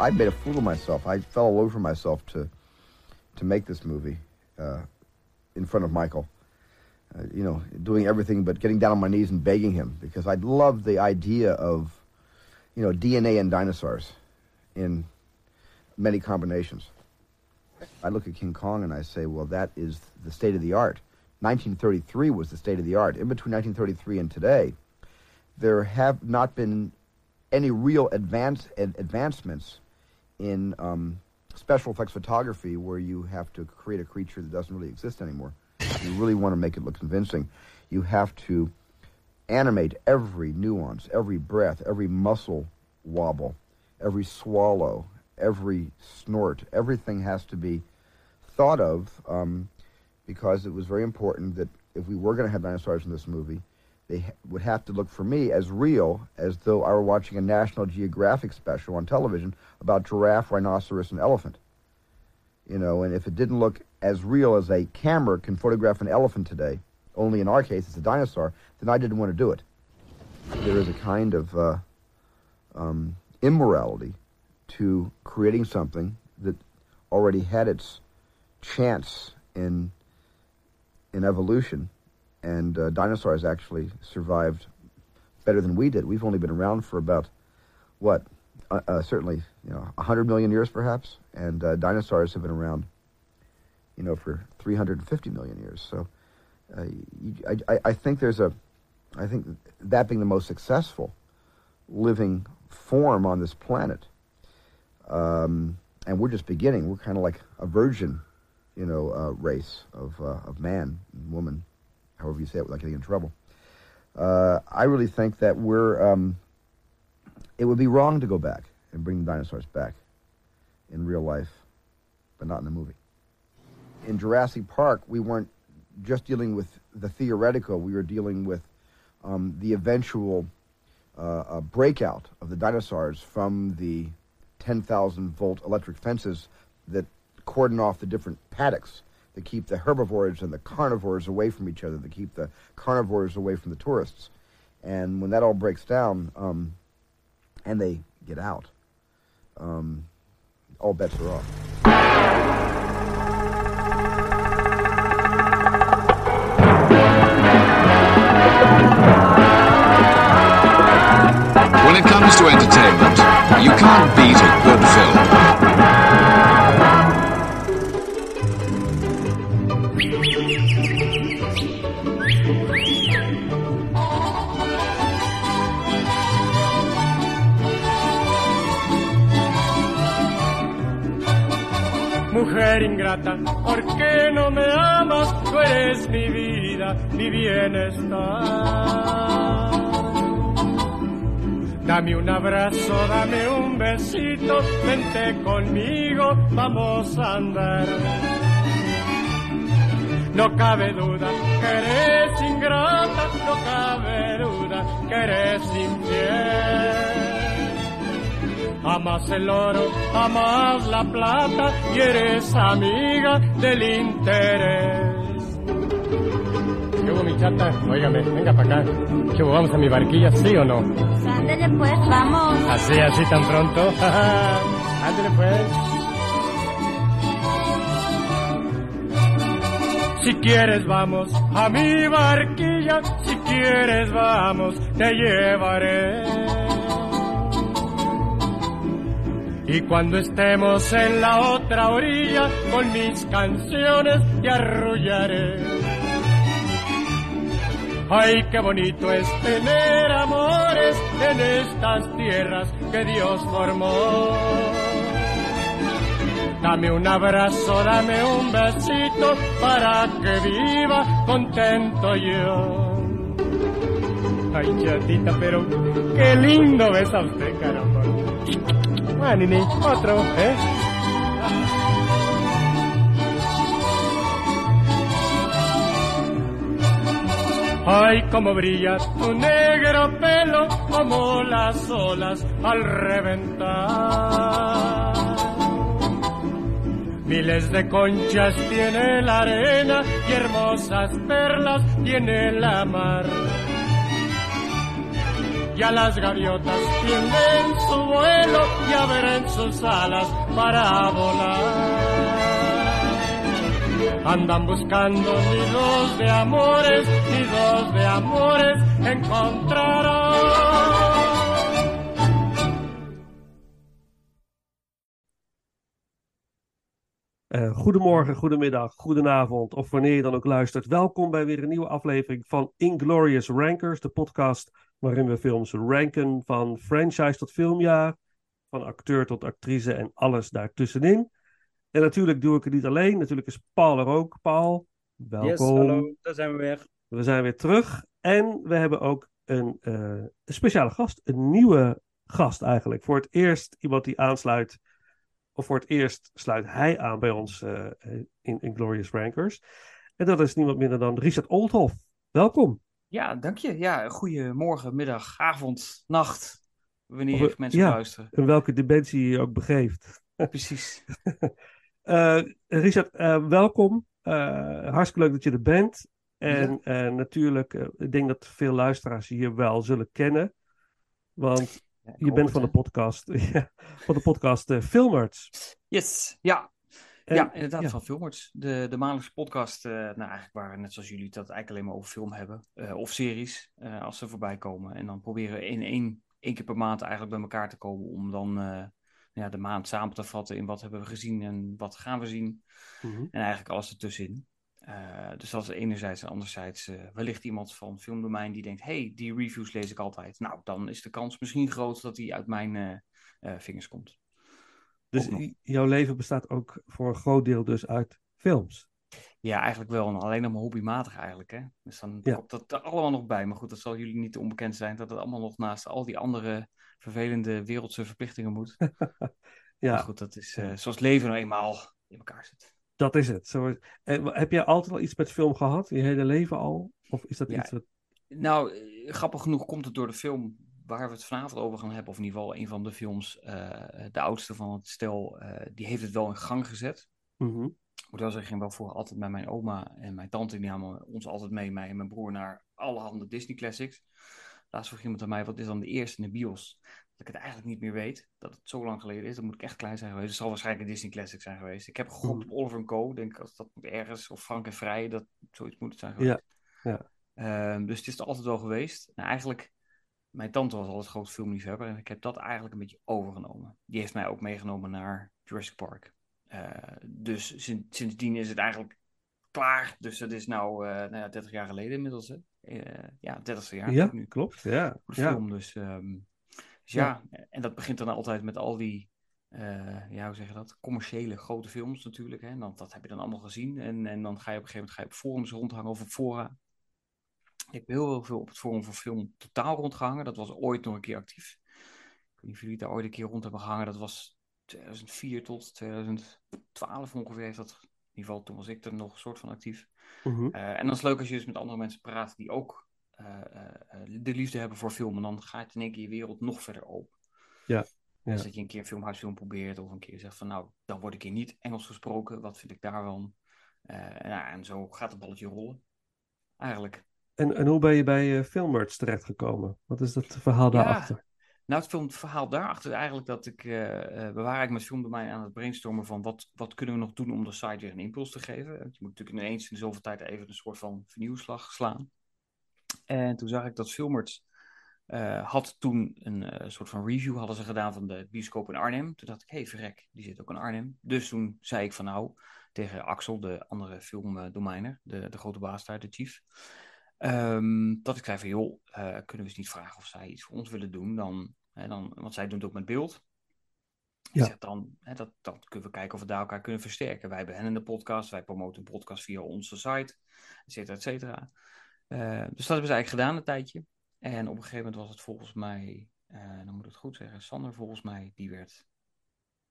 I made a fool of myself. I fell all over myself to to make this movie uh, in front of Michael. Uh, you know, doing everything but getting down on my knees and begging him because I loved the idea of, you know, DNA and dinosaurs in many combinations. I look at King Kong and I say, well, that is the state of the art. 1933 was the state of the art. In between 1933 and today, there have not been any real advance, ad- advancements in um, special effects photography where you have to create a creature that doesn't really exist anymore. You really want to make it look convincing. You have to animate every nuance, every breath, every muscle wobble, every swallow, every snort. Everything has to be thought of um, because it was very important that if we were going to have dinosaurs in this movie, they would have to look for me as real as though I were watching a National Geographic special on television about giraffe, rhinoceros, and elephant. You know, and if it didn't look as real as a camera can photograph an elephant today, only in our case it's a dinosaur, then I didn't want to do it. There is a kind of uh, um, immorality to creating something that already had its chance in in evolution, and uh, dinosaurs actually survived better than we did. We've only been around for about what, uh, uh, certainly you know, hundred million years perhaps, and uh, dinosaurs have been around, you know, for 350 million years. So, uh, you, I, I think there's a, I think that being the most successful living form on this planet, um, and we're just beginning. We're kind of like a virgin, you know, uh, race of uh, of man and woman, however you say it, without getting in trouble. Uh, I really think that we're. Um, it would be wrong to go back and bring the dinosaurs back in real life, but not in the movie. In Jurassic Park, we weren't just dealing with the theoretical. We were dealing with um, the eventual uh, uh, breakout of the dinosaurs from the 10,000 volt electric fences that cordon off the different paddocks that keep the herbivores and the carnivores away from each other, that keep the carnivores away from the tourists. And when that all breaks down, um, and they get out, um, all bets are off. When it comes to entertainment, you can't beat a good film. Mujer ingrata, ¿por qué no me amas? Tú eres mi vida, mi bienestar. Dame un abrazo, dame un besito, vente conmigo, vamos a andar. No cabe duda que eres ingrata, no cabe duda que eres infiel. Amas el oro, amas la plata y eres amiga del interés. ¿Qué hubo, mi chata? Óigame, venga para acá. ¿Qué hubo, vamos a mi barquilla, sí o no? Ándale pues, vamos. Así, así tan pronto. Ándale pues. Si quieres vamos a mi barquilla, si quieres vamos, te llevaré. Y cuando estemos en la otra orilla, con mis canciones te arrullaré. Ay, qué bonito es tener amores en estas tierras que Dios formó. Dame un abrazo, dame un besito para que viva contento yo. Ay, chatita, pero qué lindo ves a usted, caramba. Nini, otro, ¿eh? Ay, cómo brilla tu negro pelo como las olas al reventar. Miles de conchas tiene la arena y hermosas perlas tiene la mar. Ya las gaviotas tienden su vuelo y abren sus alas para volar. Andan buscando nidos de amores, nidos de amores encontrarán. Uh, goedemorgen, goedemiddag, goedenavond of wanneer je dan ook luistert. Welkom bij weer een nieuwe aflevering van Inglorious Rankers, de podcast waarin we films ranken van franchise tot filmjaar, van acteur tot actrice en alles daartussenin. En natuurlijk doe ik het niet alleen, natuurlijk is Paul er ook. Paul, welkom. Yes, hallo, daar zijn we weer. We zijn weer terug en we hebben ook een, uh, een speciale gast, een nieuwe gast eigenlijk. Voor het eerst iemand die aansluit of voor het eerst sluit hij aan bij ons uh, in, in Glorious Rankers. En dat is niemand minder dan Richard Oldhoff. Welkom. Ja, dank je. Ja, goedemorgen, middag, avond, nacht. Wanneer of, mensen ja, luisteren. In welke dimensie je ook begeeft. Precies. uh, Richard, uh, welkom. hartstikke leuk dat je er bent. En ja. natuurlijk, ik denk dat veel luisteraars je hier wel zullen kennen. Want ja, je bent van de podcast, van de podcast Filmers. Yes, ja. Ja, inderdaad, ja. van Filmers. De, de maandelijkse podcast, uh, nou eigenlijk waar, net zoals jullie, dat eigenlijk alleen maar over film hebben. Uh, of series, als ze voorbij komen. En dan proberen we in één, één keer per maand eigenlijk bij elkaar te komen om dan ja, de maand samen te vatten in wat hebben we gezien en wat gaan we zien. Mm -hmm. En eigenlijk alles ertussenin. Dus dat is enerzijds en anderzijds wellicht iemand van filmdomein die denkt, hey, die reviews lees ik altijd. Nou, dan is de kans misschien groot dat die uit mijn vingers komt. Dus jouw leven bestaat ook voor een groot deel dus uit films? Ja, eigenlijk wel. En alleen nog maar hobbymatig eigenlijk. Hè? Dus dan ja. komt dat er allemaal nog bij. Maar goed, dat zal jullie niet onbekend zijn dat het allemaal nog naast al die andere vervelende wereldse verplichtingen moet. ja. Maar goed, dat is zoals het leven nou eenmaal in elkaar zit. Dat is het. Zo, heb jij altijd al iets met film gehad, je hele leven al? Of is dat ja, iets wat... Nou, grappig genoeg komt het door de film waar we het vanavond over gaan hebben, of in ieder geval een van de films, uh, de oudste van het stel, uh, die heeft het wel in gang gezet. Mm -hmm. Ik moet wel zeggen, ik ging wel voor altijd met mijn oma en mijn tante, die namen ons altijd mee, mij en mijn broer, naar allerhande Disney classics. Laatst vroeg iemand aan mij, wat is dan de eerste in de bios? dat ik het eigenlijk niet meer weet. Dat het zo lang geleden is. Dan moet ik echt klein zijn geweest. Het zal waarschijnlijk een Disney Classic zijn geweest. Ik heb gegokt op Oliver Co. Denk als dat moet ergens. Of Frank en Vrij. Dat zoiets moet het zijn geweest. Ja. ja. Um, dus het is er altijd wel geweest. Nou, eigenlijk, mijn tante was altijd groot filmliefhebber. En ik heb dat eigenlijk een beetje overgenomen. Die heeft mij ook meegenomen naar Jurassic Park. Uh, dus sinds, sindsdien is het eigenlijk klaar. Dus dat is nou, uh, nou ja, 30 jaar geleden inmiddels. Hè? Uh, ja, 30 jaar. Ja, nu. klopt. Ja. De ja. film, dus... Um, dus ja, ja, en dat begint dan altijd met al die, ja, hoe zeg je dat, commerciële grote films natuurlijk. Hè? En dan, dat heb je dan allemaal gezien. En, en dan ga je op een gegeven moment ga je op forums rondhangen of op fora. Ik heb heel, heel veel op het forum voor film totaal rondgehangen. Dat was ooit nog een keer actief. Ik weet niet of jullie daar ooit een keer rond hebben gehangen. Dat was 2004 tot 2012 ongeveer heeft dat. In ieder geval, toen was ik er nog een soort van actief. -hmm. uh, en dan is het leuk als je dus met andere mensen praat die ook uh, uh, de liefde hebben voor film. En dan gaat in één keer je wereld nog verder open. Ja. Dus ja. dat je een keer een filmhuisfilm probeert. Of een keer zegt van nou, dan word ik hier niet Engels gesproken. Wat vind ik daarvan? Ja, en zo gaat het balletje rollen. Eigenlijk. En, en hoe ben je bij uh, Filmmerts terechtgekomen? Wat is het verhaal ja, daarachter? Nou, het, film, het verhaal daarachter is eigenlijk dat ik... Uh, we waren eigenlijk met filmdomein aan het brainstormen van... Wat, wat kunnen we nog doen om de site weer een impuls te geven? Je moet natuurlijk ineens in zoveel tijd even een soort van vernieuwslag slaan. En toen zag ik dat Filmers uh, had toen een uh, soort van review hadden ze gedaan van de bioscoop in Arnhem. Toen dacht ik, hé hey, verrek, die zit ook in Arnhem. Dus toen zei ik van nou, tegen Axel, de andere filmdomeiner, de, de grote baas daar, de chief. Um, dat ik zei van joh, uh, kunnen we eens niet vragen of zij iets voor ons willen doen. Dan, hè, dan, want zij doen het ook met beeld. Ja. Zeg dan, hè, dat, dan kunnen we kijken of we daar elkaar kunnen versterken. Wij hebben hen in de podcast, wij promoten een podcast via onze site, et cetera, et cetera. Uh, dus dat hebben ze eigenlijk gedaan een tijdje. En op een gegeven moment was het volgens mij, uh, dan moet ik het goed zeggen, Sander volgens mij, die werd,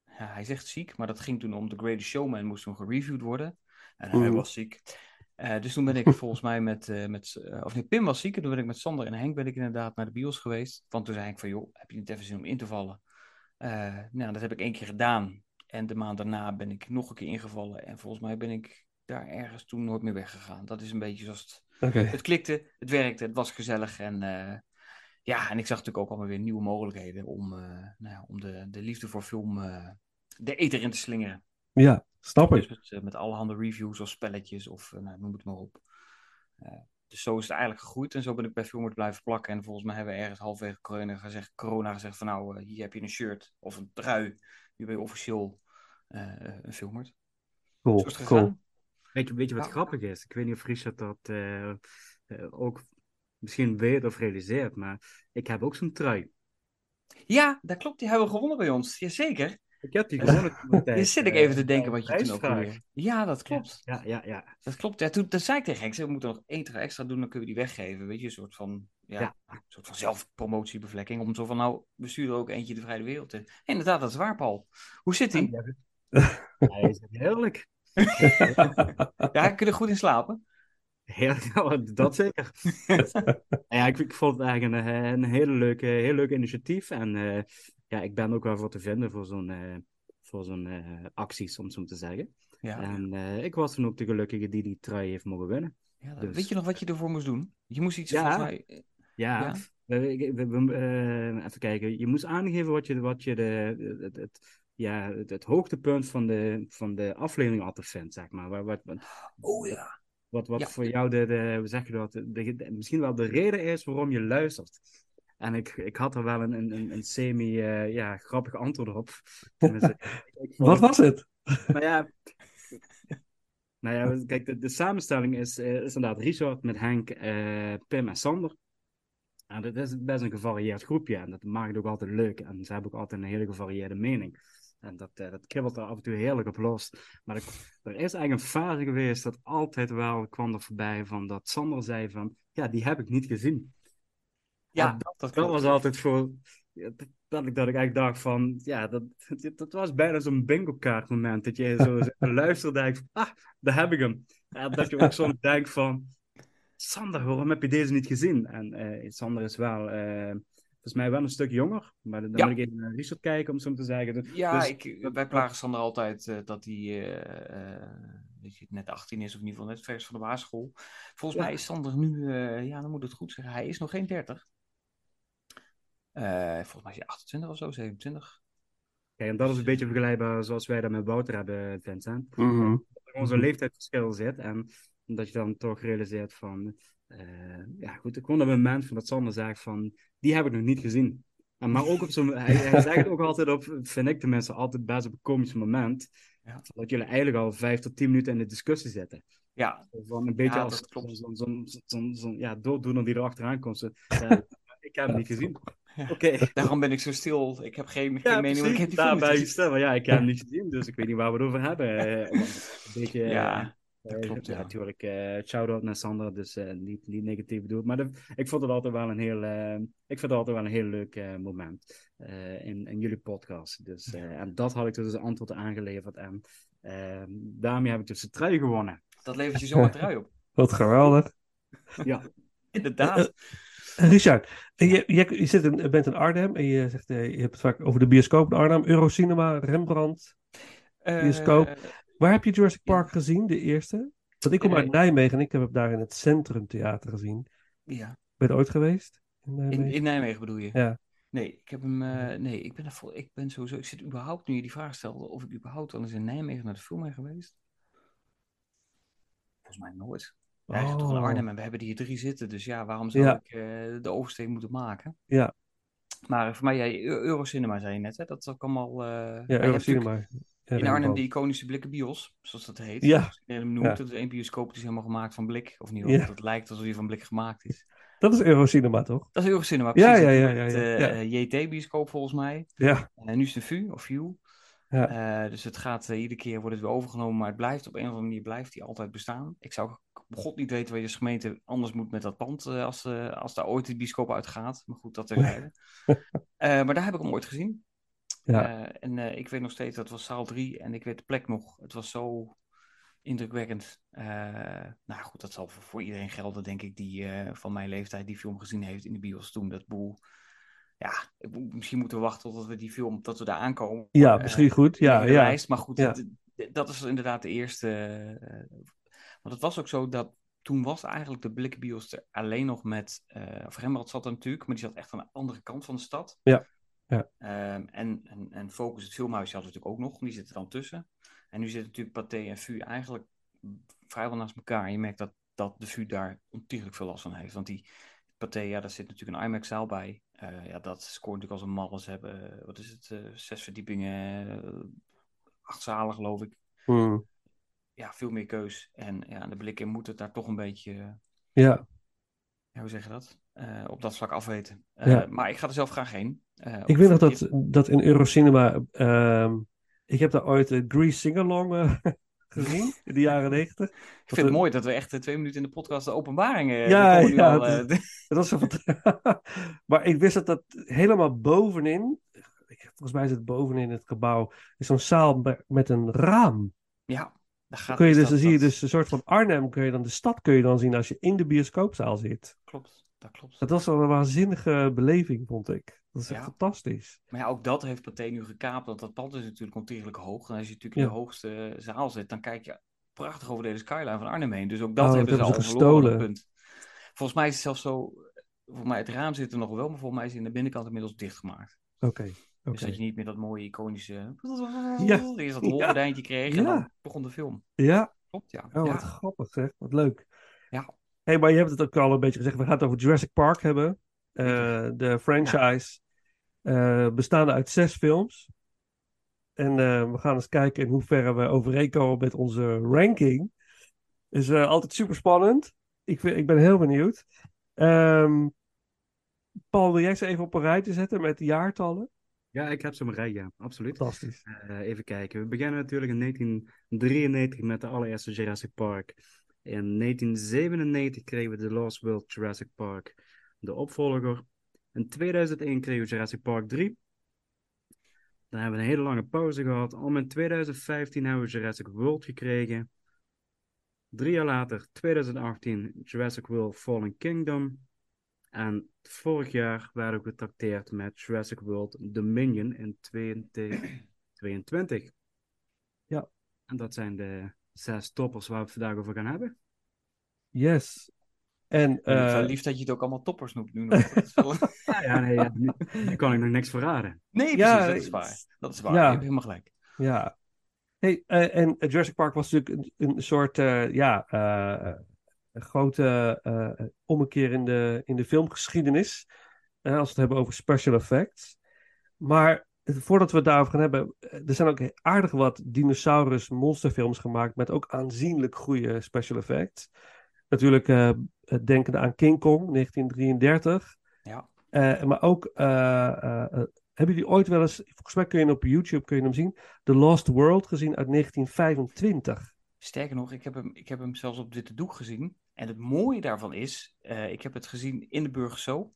ja, hij zegt ziek, maar dat ging toen om The Greatest Showman, moest toen gereviewd worden. En hij Mhm. was ziek. Uh, dus toen ben ik volgens mij met, uh, met uh, of nee, Pim was ziek en toen ben ik met Sander en Henk ben ik inderdaad naar de bios geweest. Want toen zei ik van, joh, heb je niet even zin om in te vallen? nou, dat heb ik één keer gedaan. En de maand daarna ben ik nog een keer ingevallen. En volgens mij ben ik daar ergens toen nooit meer weggegaan. Dat is een beetje zoals het het klikte, het werkte, het was gezellig. En ja, en ik zag natuurlijk ook allemaal weer nieuwe mogelijkheden om, eh, nou om de, de liefde voor film de eter in te slingeren. Ja, snap ik. Dus met, uh, met allerhande reviews of spelletjes of nou, noem het maar op. dus zo is het eigenlijk gegroeid en zo ben ik bij Filmert blijven plakken. En volgens mij hebben we ergens halverwege corona gezegd, corona gezegd van nou, hier heb je een shirt of een trui. Nu ben je officieel een Filmert. Cool, cool. Weet je, weet je wat grappig is? Ik weet niet of Richard dat ook misschien weet of realiseert, maar ik heb ook zo'n trui. Ja, dat klopt. Die hebben we gewonnen bij ons. Jazeker. Ik heb die gewonnen. Zit ik even te denken wat je toen ook weer... Ja, dat klopt. Ja, ja, ja. Dat klopt. Ja, toen, toen zei ik tegen Henk, we moeten nog één extra doen, dan kunnen we die weggeven. Weet je, een soort van, ja, ja. Een soort van zelfpromotiebevlekking. Om zo van, nou, we sturen ook eentje de vrije wereld in. Inderdaad, dat is waar, Paul. Hoe zit hij? Hij is heerlijk. ja, kun je er goed in slapen? Ja, dat zeker. ja, ik, ik, vond het eigenlijk een, een hele leuke, heel leuk initiatief. En uh, ja, ik ben ook wel voor te vinden voor zo'n uh, voor zo'n uh, acties, om zo te zeggen. Ja, en ik was toen ook de gelukkige die die trui heeft mogen winnen. Ja, dus... Weet je nog wat je ervoor moest doen? Je moest iets ja, mij... Ja, ja. We, we, we, even kijken. Je moest aangeven wat je, wat je de, het, het, ja, het, het, hoogtepunt van de, van de aflevering altijd vindt, zeg maar. Wat, wat, wat, oh ja. Wat, wat Ja. voor jou de, de, zeg je dat, de, de- misschien wel de reden is waarom je luistert. En ik, ik had er wel een, een, een, semi, eh, ja, grappig antwoord op. Wat was het? nou ja, nou ja, kijk, de, de samenstelling is, eh, is inderdaad Richard met Henk, eh, Pim en Sander. En dat is best een gevarieerd groepje en dat maakt het ook altijd leuk. En ze hebben ook altijd een hele gevarieerde mening. En dat, eh, dat kibbelt er af en toe heerlijk op los. Maar er, er is eigenlijk een fase geweest dat altijd wel kwam er voorbij van dat Sander zei van, ja, die heb ik niet gezien. Ja, dat, Dat was altijd voor, dat, ik, dat ik eigenlijk dacht van, ja, dat, dat, was bijna zo'n bingo kaart moment. Dat je zo luisteren en denkt ah, daar heb ik hem. En dat je ook soms denkt van, Sander, waarom heb je deze niet gezien? En eh, Sander is wel, eh, volgens mij wel een stuk jonger. Maar dan Ja. moet ik even naar Richard kijken, om zo te zeggen. Dus- Ja, dus- ik, wij plagen Sander altijd eh, dat hij eh, eh, je, net 18 is, of in ieder geval net vers van de basisschool. Volgens Ja. mij is Sander nu, eh, ja, dan moet het goed zeggen, hij is nog geen 30. Eh, volgens mij is hij 28 of zo, 27. Kijk, en dat is een beetje vergelijkbaar zoals wij dat met Wouter hebben, Vincent. Mhm. Dat er zo'n leeftijdsverschil zit en dat je dan toch realiseert van, eh, ja goed, gewoon dat moment van dat Sander zegt van, die heb ik nog niet gezien. En maar ook op zo'n, hij, hij zegt het ook altijd op, vind ik tenminste, altijd best op een komisch moment, Ja. dat jullie eigenlijk al vijf tot tien minuten in de discussie zitten. Ja, Van een beetje Ja, als zo'n zo'n zo'n zo'n- ja, dooddoener die er achteraan komt. Zo, ja, ik heb hem niet gezien. Ja. Oké. daarom ben ik zo stil. Ik heb geen, geen Ja, mening, want ik heb die Daar film ben niet je gezien. stil. Maar ja, ik heb hem niet gezien, dus ik weet niet waar we het over hebben. Eh, Een beetje... Ja, dat eh, klopt, ja. natuurlijk, eh shout-out naar Sander, dus eh, niet, niet negatief bedoeld. Maar de- ik vond het altijd wel een heel, eh, ik vind het altijd wel een heel leuk eh, moment eh, in, in jullie podcast. Dus, eh, en dat had ik dus als antwoord aangeleverd. En eh, daarmee heb ik dus de trui gewonnen. Dat levert je zomaar trui op. Wat geweldig. Ja, Inderdaad. Eh, Richard, eh, je, je, je zit in, bent in Arnhem en je, zegt, eh, je hebt het vaak over de bioscoop in Arnhem, Eurocinema, Rembrandt. Bioscoop. Waar heb je Jurassic Park gezien, de eerste? Want ik kom uit Nijmegen en ik heb hem daar in het Centrum Theater gezien. ja. Ben je ooit geweest? In Nijmegen? in Nijmegen bedoel je? Ja. Nee, ik heb hem. nee, ik ben, er vol, ik ben sowieso. Ik zit überhaupt, nu je die vraag stelde, of ik überhaupt al eens in Nijmegen naar de film ben geweest. Volgens mij nooit. Hij is toch in Oh. Arnhem en we hebben die hier drie zitten. Dus ja, waarom zou Ja. ik eh, de oversteek moeten maken? Ja. Maar voor mij, jij, Eu- Eurocinema zei je net, hè? Dat is ook allemaal. eh, Ja, Eurocinema. Ja, In Arnhem de iconische blikken bios, zoals dat heet. Ja. Zoals iedereen hem noemt. Ja. Dat is één bioscoop die is helemaal gemaakt van blik. Of niet, Ja. dat lijkt alsof hij van blik gemaakt is. Dat is Eurocinema, toch? Dat is Eurocinema, Ja, precies. ja, ja, ja, ja, eh, ja. JT-bioscoop volgens mij. Ja. En nu is het een VU of VU. Ja. Eh, dus het gaat, eh, iedere keer wordt het weer overgenomen, maar het blijft op een of andere manier blijft die altijd bestaan. Ik zou god niet weten waar je als gemeente anders moet met dat pand eh, als, eh, als daar ooit de bioscoop uitgaat. Maar goed, dat terzijde. Eh maar daar heb ik hem ooit gezien. Ja. En ik weet nog steeds, dat was zaal 3 en ik weet de plek nog. Het was zo indrukwekkend. Nou goed, dat zal voor, voor iedereen gelden, denk ik, die van mijn leeftijd die film gezien heeft in de bios toen. Dat boel. Ja, misschien moeten we wachten totdat we die film, dat we daar aankomen. Ja, misschien goed. Ja, ja. Maar goed, Ja. dat is inderdaad de eerste. Want het was ook zo dat toen was eigenlijk de blikkenbios er alleen nog met, eh of Rembrandt zat er natuurlijk, maar die zat echt aan de andere kant van de stad. Ja, ja. Ehm, en, en, en Focus, het filmhuisje, hadden we natuurlijk ook nog, die zitten dan tussen. En nu zitten natuurlijk Pathé en VU eigenlijk vrijwel naast elkaar. Je merkt dat, dat de VU daar ontiegelijk veel last van heeft. Want die Pathé, ja, daar zit natuurlijk een IMAX-zaal bij. Eh, ja, dat scoort natuurlijk als een malle. Ze hebben, eh, wat is het, zes verdiepingen, acht zalen geloof ik. Hmm. Ja, veel meer keus. En ja, de blikken moeten het daar toch een beetje, Ja, ja, hoe zeg je dat? Eh, op dat vlak afweten. Eh, Ja. Maar ik ga er zelf graag heen. Eh, ik weet nog dat, dat in Eurocinema. ehm, ik heb daar ooit uh, Grease Singalong gezien in de jaren negentig. Ik vind het mooi dat we echt twee minuten in de podcast de openbaringen... Ja, ja, al, het Dat was zo maar ik wist dat dat helemaal bovenin. Volgens mij is het bovenin het gebouw. Is zo'n zaal me- met een raam. ja, Dan, kun je dus, dan zie je dus een soort van Arnhem. Kun je dan de stad kun je dan zien als je in de bioscoopzaal zit. Klopt, dat klopt. Dat was wel een waanzinnige beleving, vond ik. Dat is echt Ja. fantastisch. Maar ja, ook dat heeft Pathé nu gekaapt, want dat pand is natuurlijk ontiegelijk hoog. En als je natuurlijk in de hoogste zaal zit, dan kijk je prachtig over de skyline van Arnhem heen. Dus ook dat Oh, dat hebben ze hebben al ze gestolen. punt. Volgens mij is het zelfs zo, volgens mij het raam zit er nog wel, maar volgens mij is het in de binnenkant inmiddels dichtgemaakt. Oké. Dus dat je niet meer dat mooie iconische, Ja. eerst dat Ja. rolgordijntje kreeg en dan begon de film. Ja, Klopt, ja. oh, ja. wat grappig zeg. Wat leuk. Ja. hey, maar je hebt het ook al een beetje gezegd. We gaan het over Jurassic Park hebben. Eh, de franchise. eh, bestaande uit zes films. En eh, we gaan eens kijken in hoeverre we overeenkomen met onze ranking. Is altijd super spannend. Ik, ik ben heel benieuwd. Ehm, Paul, wil jij ze even op een rijtje zetten met de jaartallen? Ja, ik heb zo'n rij, ja, absoluut. Fantastisch. Eh, even kijken. We beginnen natuurlijk in 1993 met de allereerste Jurassic Park. In 1997 kregen we The Lost World Jurassic Park, de opvolger. In 2001 kregen we Jurassic Park 3. Dan hebben we een hele lange pauze gehad. Om in 2015 hebben we Jurassic World gekregen. Drie jaar later, 2018, Jurassic World Fallen Kingdom. En vorig jaar werden we getrakteerd met Jurassic World Dominion in 2022. Ja. En dat zijn de zes toppers waar we het vandaag over gaan hebben. Yes. En Ik vind het eh, lief dat je het ook allemaal toppers noemt nu nog. Ja, ja, nee, ja, nu, nu kan ik nog niks verraden. Nee, Ja, precies, dat is waar. Dat is waar, ja. je hebt helemaal gelijk. Ja. Hey, eh, en Jurassic Park was natuurlijk een, een soort, eh, ja, eh, een grote eh, ommekeer in de, in de filmgeschiedenis. als we het hebben over special effects. Maar eh, voordat we het daarover gaan hebben, er zijn ook aardig wat dinosaurus monsterfilms gemaakt met ook aanzienlijk goede special effects. Natuurlijk eh denkende aan King Kong, 1933. Ja. Maar ook, hebben jullie ooit wel eens, volgens mij kun je hem op YouTube kun je hem zien, The Lost World gezien uit 1925. Sterker nog, ik heb, hem, ik heb hem zelfs op dit doek gezien. En het mooie daarvan is, eh, ik heb het gezien in de Burgerso.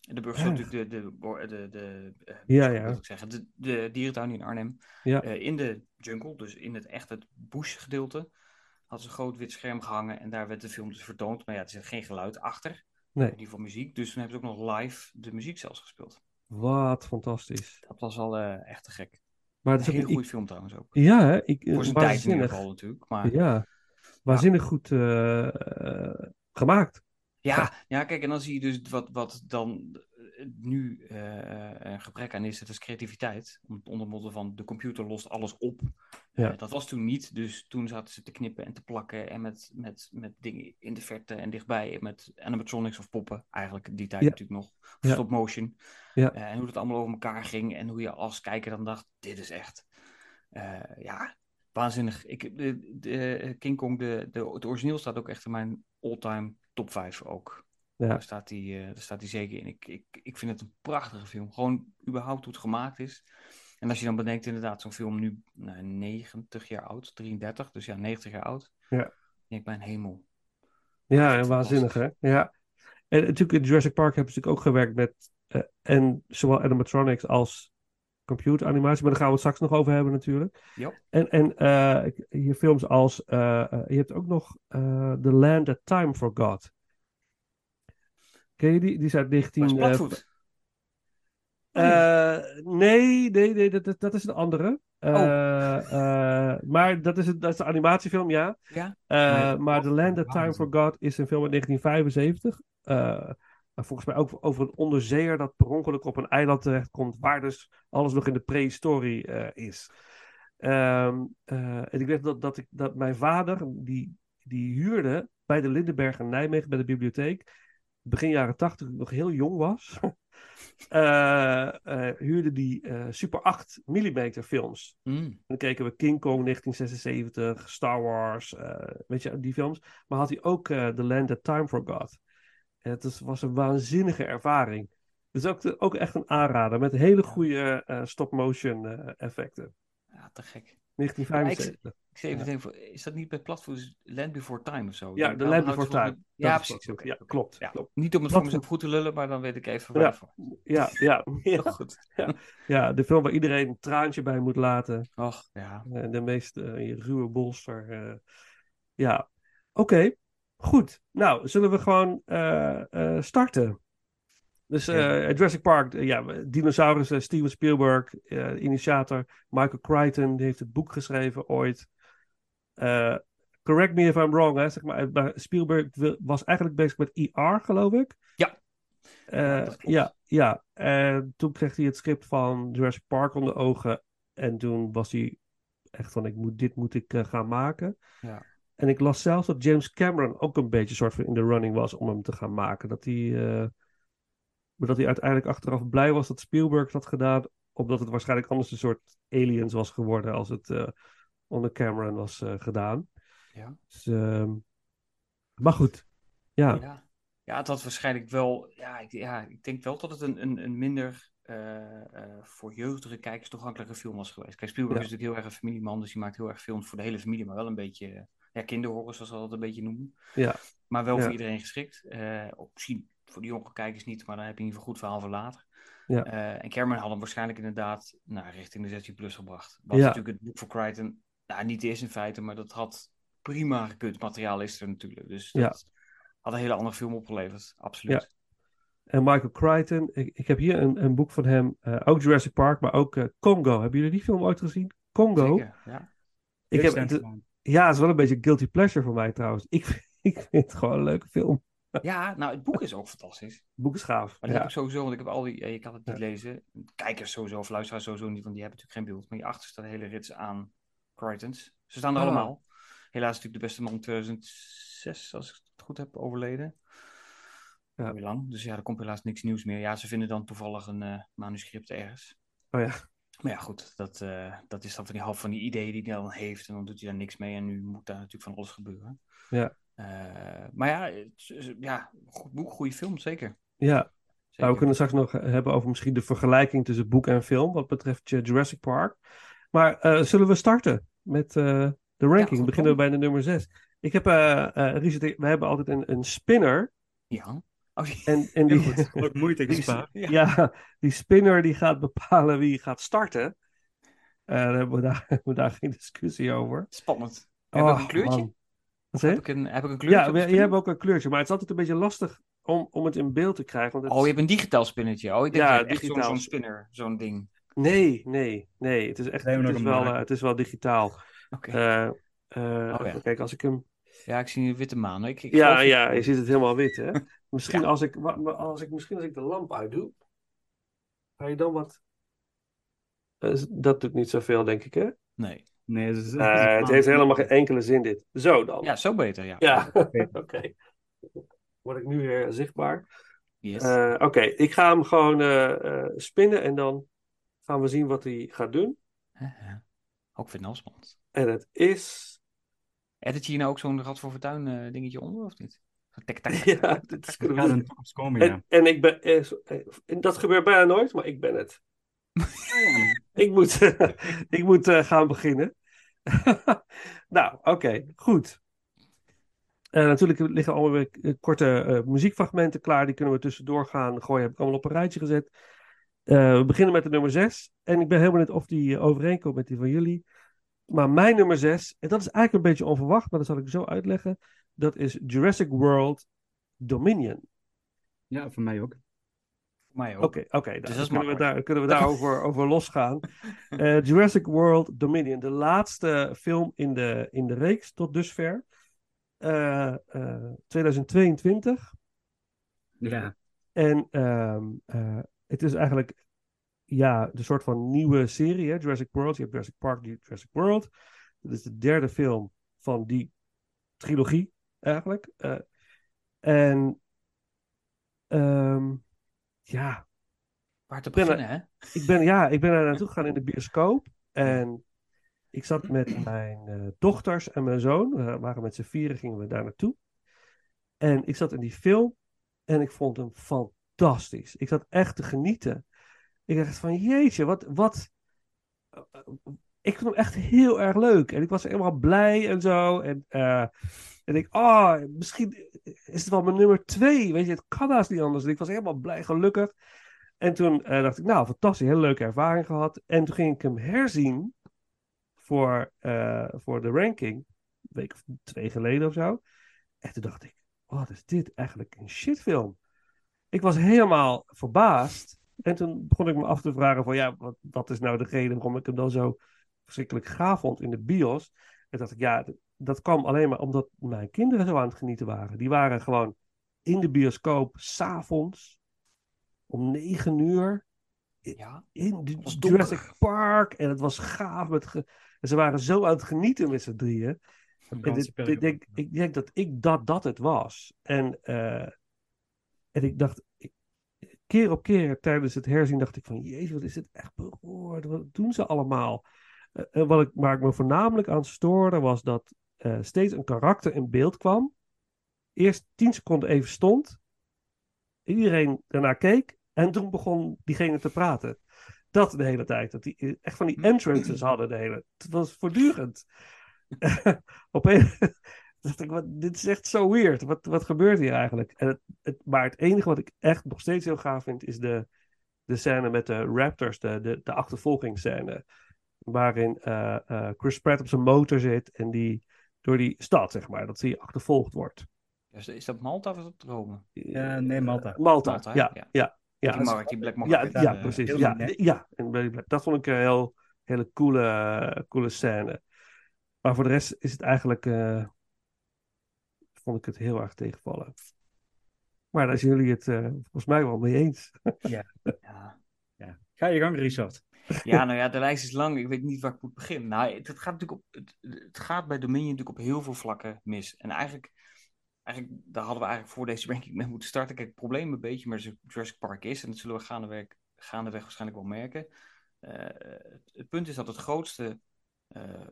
De Burgerso Ah. natuurlijk de, de, de, de, eh, Ja, ja. ik zeggen, de, de dierentuin in Arnhem. Ja. Eh, in de jungle, dus in het echt het bush gedeelte, had ze een groot wit scherm gehangen. En daar werd de film dus vertoond. Maar ja, er zit geen geluid achter. Nee. In ieder geval muziek. Dus toen hebben ze ook nog live de muziek zelfs gespeeld. Wat fantastisch. Dat was al echt te gek. Maar Een het is ook hele een goede film trouwens ook. Ja? Ik, Voor zijn tijd in ieder geval natuurlijk. Maar Ja, waanzinnig goed eh, eh, gemaakt. Ja, ja, kijk, en dan zie je dus wat, wat dan eh, nu een gebrek aan is, dat is creativiteit. Onder motto van de computer lost alles op. Ja. Dat was toen niet, dus toen zaten ze te knippen en te plakken en met, met, met dingen in de verte en dichtbij, met animatronics of poppen, eigenlijk die tijd Ja. natuurlijk nog, of Ja. stop motion. Ja. En hoe dat allemaal over elkaar ging en hoe je als kijker dan dacht, dit is echt, ja, waanzinnig. Ik, de, de, King Kong, de, de, het origineel staat ook echt in mijn all-time top 5 ook. Ja. Daar, staat die, eh, daar staat die zeker in. Ik, ik, ik vind het een prachtige film. Gewoon überhaupt hoe het gemaakt is. En als je dan bedenkt, inderdaad, zo'n film nu nou, 90 jaar oud, 33, dus ja, 90 jaar oud. Ja. Ik denk mijn hemel. Ja, en waanzinnig hè. Ja. En natuurlijk in Jurassic Park hebben ze natuurlijk ook gewerkt met eh, en zowel animatronics als computeranimatie, maar daar gaan we het straks nog over hebben natuurlijk. Ja. En, en eh, je films als, eh, eh, je hebt ook nog eh, The Land That Time Forgot. Ken je die? Die is uit 19... Maar is eh, Platvoet? eh, nee, nee, nee, dat, dat, dat is een andere. Eh, eh, maar dat is, het, dat is de animatiefilm, ja. Ja? Eh, Nee, maar The Land That Time? Forgot is een film uit 1975. Maar volgens mij ook over een onderzeeër dat per ongeluk op een eiland terechtkomt, waar dus alles nog in de prehistorie eh, is. Ehm, eh, en ik weet dat, dat, ik, dat mijn vader, die, die huurde bij de Lindenberg in Nijmegen, bij de bibliotheek, begin jaren tachtig, toen ik nog heel jong was, eh, huurde die Super 8 mm films. Mm. En dan keken we King Kong 1976, Star Wars, weet je, die films. Maar had hij ook The Land That Time Forgot. En het is- was een waanzinnige ervaring. Dus ook, de- ook echt een aanrader met hele goede eh, stop-motion eh, effecten. Ja, te gek. 1975. Ik zit even denken, is dat niet bij platforms Land Before Time of zo? Ja, The Land Before Time. Ja, precies. ja, klopt, Ja. klopt. Niet om het voor mezelf goed te lullen, maar dan weet ik even Ja. waar je voor. Ja, ja, Heel ja, goed. ja, de film waar iedereen een traantje bij moet laten. Och, ja. Eh, de meest ruwe bolster. ja, oké. Goed. Nou, zullen we gewoon eh, eh, starten? Dus eh, Jurassic Park, ja, dinosaurus, Steven Spielberg, initiator. Michael Crichton, die heeft het boek geschreven ooit. Correct me if I'm wrong, hè, zeg maar. maar Spielberg was eigenlijk bezig met ER, geloof ik. Ja. Ja, ja. En toen kreeg hij het script van Jurassic Park onder ogen. En toen was hij echt van, ik moet, dit moet ik gaan maken. Ja. En ik las zelfs dat James Cameron ook een beetje soort van in de running was om hem te gaan maken. Dat hij, eh, maar dat hij uiteindelijk achteraf blij was dat Spielberg dat gedaan. Omdat het waarschijnlijk anders een soort aliens was geworden als het eh, onder Cameron was eh, gedaan. Ja. Dus, ehm, maar goed, ja. Ja. ja, het had waarschijnlijk wel. Ja, ik, ja, ik denk wel dat het een, een, een minder voor jeugdige kijkers toegankelijke film was geweest. Kijk, Spielberg Ja. is natuurlijk heel erg een familieman, dus die maakt heel erg films voor de hele familie, maar wel een beetje. Ja, kinderhorror, zoals we dat een beetje noemen. Ja. Maar wel Ja. voor iedereen geschikt. Eh, misschien voor de jonge kijkers niet, maar dan heb je in ieder geval goed verhaal voor later. Ja. Eh, en Cameron had hem waarschijnlijk inderdaad nou, richting de 16 plus gebracht. Wat Ja. natuurlijk het boek voor Crichton, nou, niet is in feite, maar dat had prima gekund. Materiaal is er natuurlijk. Dus Ja. dat had een hele andere film opgeleverd. Absoluut. En Michael Crichton, ik, ik heb hier een, een boek van hem, eh, ook Jurassic Park, maar ook Congo. Hebben jullie die film ooit gezien? Congo? Zeker, ja. Ik heb, ja, het is wel een beetje guilty pleasure voor mij trouwens. Ik, ik vind het gewoon een leuke film. ja, nou, het boek is ook fantastisch. Het boek is gaaf. Maar Ja. heb ik sowieso, want ik heb al die, ik kan het niet Ja. lezen. Kijkers sowieso, of luisteraars sowieso niet, want die hebben natuurlijk geen beeld. Maar hierachter staat een hele rits aan Crichtons. Ze staan er Ah. allemaal. Helaas natuurlijk de beste man 2006, als ik het goed heb, overleden. Ja. Heel lang. Dus ja, er komt helaas niks nieuws meer. Ja, ze vinden dan toevallig een eh, manuscript ergens. Oh ja. Maar ja, goed, dat, eh, dat is dan van die half van die ideeën die hij dan heeft. En dan doet hij daar niks mee. En nu moet daar natuurlijk van alles gebeuren. Ja. Eh, maar ja, het is- ja, goed boek, goede film, zeker. Ja, zeker. nou, we kunnen straks nog hebben over misschien de vergelijking tussen boek en film, wat betreft eh, Jurassic Park. Maar eh, zullen we starten met eh, de ranking? goed Beginnen we bij de nummer 6. Ik heb, eh eh, Richard, we hebben altijd een, een spinner. Ja. Oh, die- En, en die, goed. Ook moeite gespaard. Ja. ja, die spinner die gaat bepalen wie gaat starten. Eh daar hebben we daar, hebben we daar geen discussie over. Spannend. Heb ik Oh, een kleurtje? Heb je? ik een, heb ik een kleurtje? Ja, je hebt ook een kleurtje, maar het is altijd een beetje lastig om, om het in beeld te krijgen. Want het Oh, je hebt een digitaal spinnetje. Oh, ik denk Ja, ja, echt zo'n digitaal. zo'n spinner, zo'n ding. Nee, nee, nee. Het is echt het is wel, eh, het is wel digitaal. Oké. Eh, eh, Oh, ja. even kijken, als ik hem. Ja, ik zie een witte maan. Ik, ik Ja, ja, je ziet het helemaal wit, hè? Misschien, Ja. als ik, als ik, misschien als ik de lamp uitdoe, ga je dan wat. Eh, dat doet niet zoveel, denk ik, hè? Nee. Nee, het, is, het, is Eh, het heeft helemaal geen enkele zin, dit. Zo dan. Ja, zo beter, ja. Ja, oké. Word ik nu weer zichtbaar? Yes. Eh, oké, ik ga hem gewoon eh, eh, spinnen en dan gaan we zien wat hij gaat doen. Ook vind ik nou spannend. En het is. Edit je hier nou ook zo'n Rad voor Fortuin eh, dingetje onder, of niet? Zo tik, tak, tak, Ja, tak, is toekomst komen, ja. En, en ik ben. eh, zo- eh, dat gebeurt bijna nooit, maar ik ben het. Ik moet, ik moet eh, gaan beginnen. nou, oké, goed. Eh, natuurlijk liggen allemaal weer korte eh, muziekfragmenten klaar. Die kunnen we tussendoor gaan gooien. Heb ik allemaal op een rijtje gezet. Eh, we beginnen met de nummer 6. En ik ben helemaal niet of die overeenkomt met die van jullie. Maar mijn nummer 6, en dat is eigenlijk een beetje onverwacht, maar dat zal ik zo uitleggen. Dat is Jurassic World Dominion. Ja, voor mij ook. Voor mij ook. Oké, oké. nou, dat dan is kunnen we, daar, kunnen we daarover over losgaan. Eh, Jurassic World Dominion, de laatste film in de, in de reeks tot dusver. Eh, eh, 2022. Ja. En ehm, eh, het is eigenlijk ja, de soort van nieuwe serie, hè? Jurassic World. Je hebt Jurassic Park, Jurassic World. Dit is de derde film van die trilogie, eigenlijk. Eh, en ehm, ja, Waar te ben er- beginnen, hè? ik ben, ja, ik ben daar naartoe gegaan in de bioscoop. En ik zat met mijn eh, dochters en mijn zoon. We waren met z'n vieren, gingen we daar naartoe. En ik zat in die film en ik vond hem fantastisch. Ik zat echt te genieten. Ik dacht van, jeetje, wat, wat... eh, Ik vond hem echt heel erg leuk. En ik was helemaal blij en zo. En, eh, en ik, oh, misschien is het wel mijn nummer twee. Weet je, het kan haast niet anders. Ik was helemaal blij, gelukkig. En toen eh, dacht ik, nou, fantastisch, hele leuke ervaring gehad. En toen ging ik hem herzien voor, eh, voor de ranking, een week of twee geleden of zo. En toen dacht ik, wat is dit eigenlijk een shitfilm? Ik was helemaal verbaasd. En toen begon ik me af te vragen van, ja, wat, wat is nou de reden waarom ik hem dan zo verschrikkelijk gaaf vond in de bios? En dacht ik, ja, dat, kwam alleen maar omdat mijn kinderen zo aan het genieten waren. Die waren gewoon in de bioscoop, s'avonds, om negen uur Ja. in de donker. Jurassic Park. En het was gaaf. Met ge- en ze waren zo aan het genieten met z'n drieën. En dit- denk, ik denk dat ik dat, dat het was. En, eh, en ik dacht, ik- keer op keer tijdens het herzien dacht ik van, jezus, wat is dit echt beroerd. Wat doen ze allemaal? Eh, en wat ik, waar ik me voornamelijk aan stoorde, was dat eh, steeds een karakter in beeld kwam. Eerst tien seconden even stond. Iedereen daarna keek. En toen begon diegene te praten. Dat de hele tijd. Dat die echt van die entrances hadden de hele... Het was voortdurend. Op een... dacht ik, wat, dit is echt zo weird. Wat, wat gebeurt hier eigenlijk? En het, het, maar het enige wat ik echt nog steeds heel gaaf vind... is de, de scène met de Raptors. De, de, de achtervolgingsscène. Waarin eh, eh, Chris Pratt op zijn motor zit. En die door die stad, zeg maar. Dat hij achtervolgd wordt. Is, is dat Malta of is dat Rome? Ja, nee, Malta. Malta, Malta, ja. Ja. ja. ja. die markt, die Black Ja, Market. ja, eh, precies. Ja, ja. En. Dat vond ik een heel, hele coole, coole scène. Maar voor de rest is het eigenlijk... eh, vond ik het heel erg tegenvallen. Maar daar zijn jullie het eh, volgens mij wel mee eens. Ja. Ja. Ga je gang, Richard. Ja, nou ja, de lijst is lang. Ik weet niet waar ik moet beginnen. Nou, het, gaat natuurlijk op, het, het gaat bij Dominion natuurlijk op heel veel vlakken mis. En eigenlijk, eigenlijk, daar hadden we eigenlijk voor deze ranking mee moeten starten. Kijk, het probleem een beetje met Jurassic Park is, en dat zullen we gaandeweg, gaandeweg waarschijnlijk wel merken. eh, het, punt is dat het grootste eh,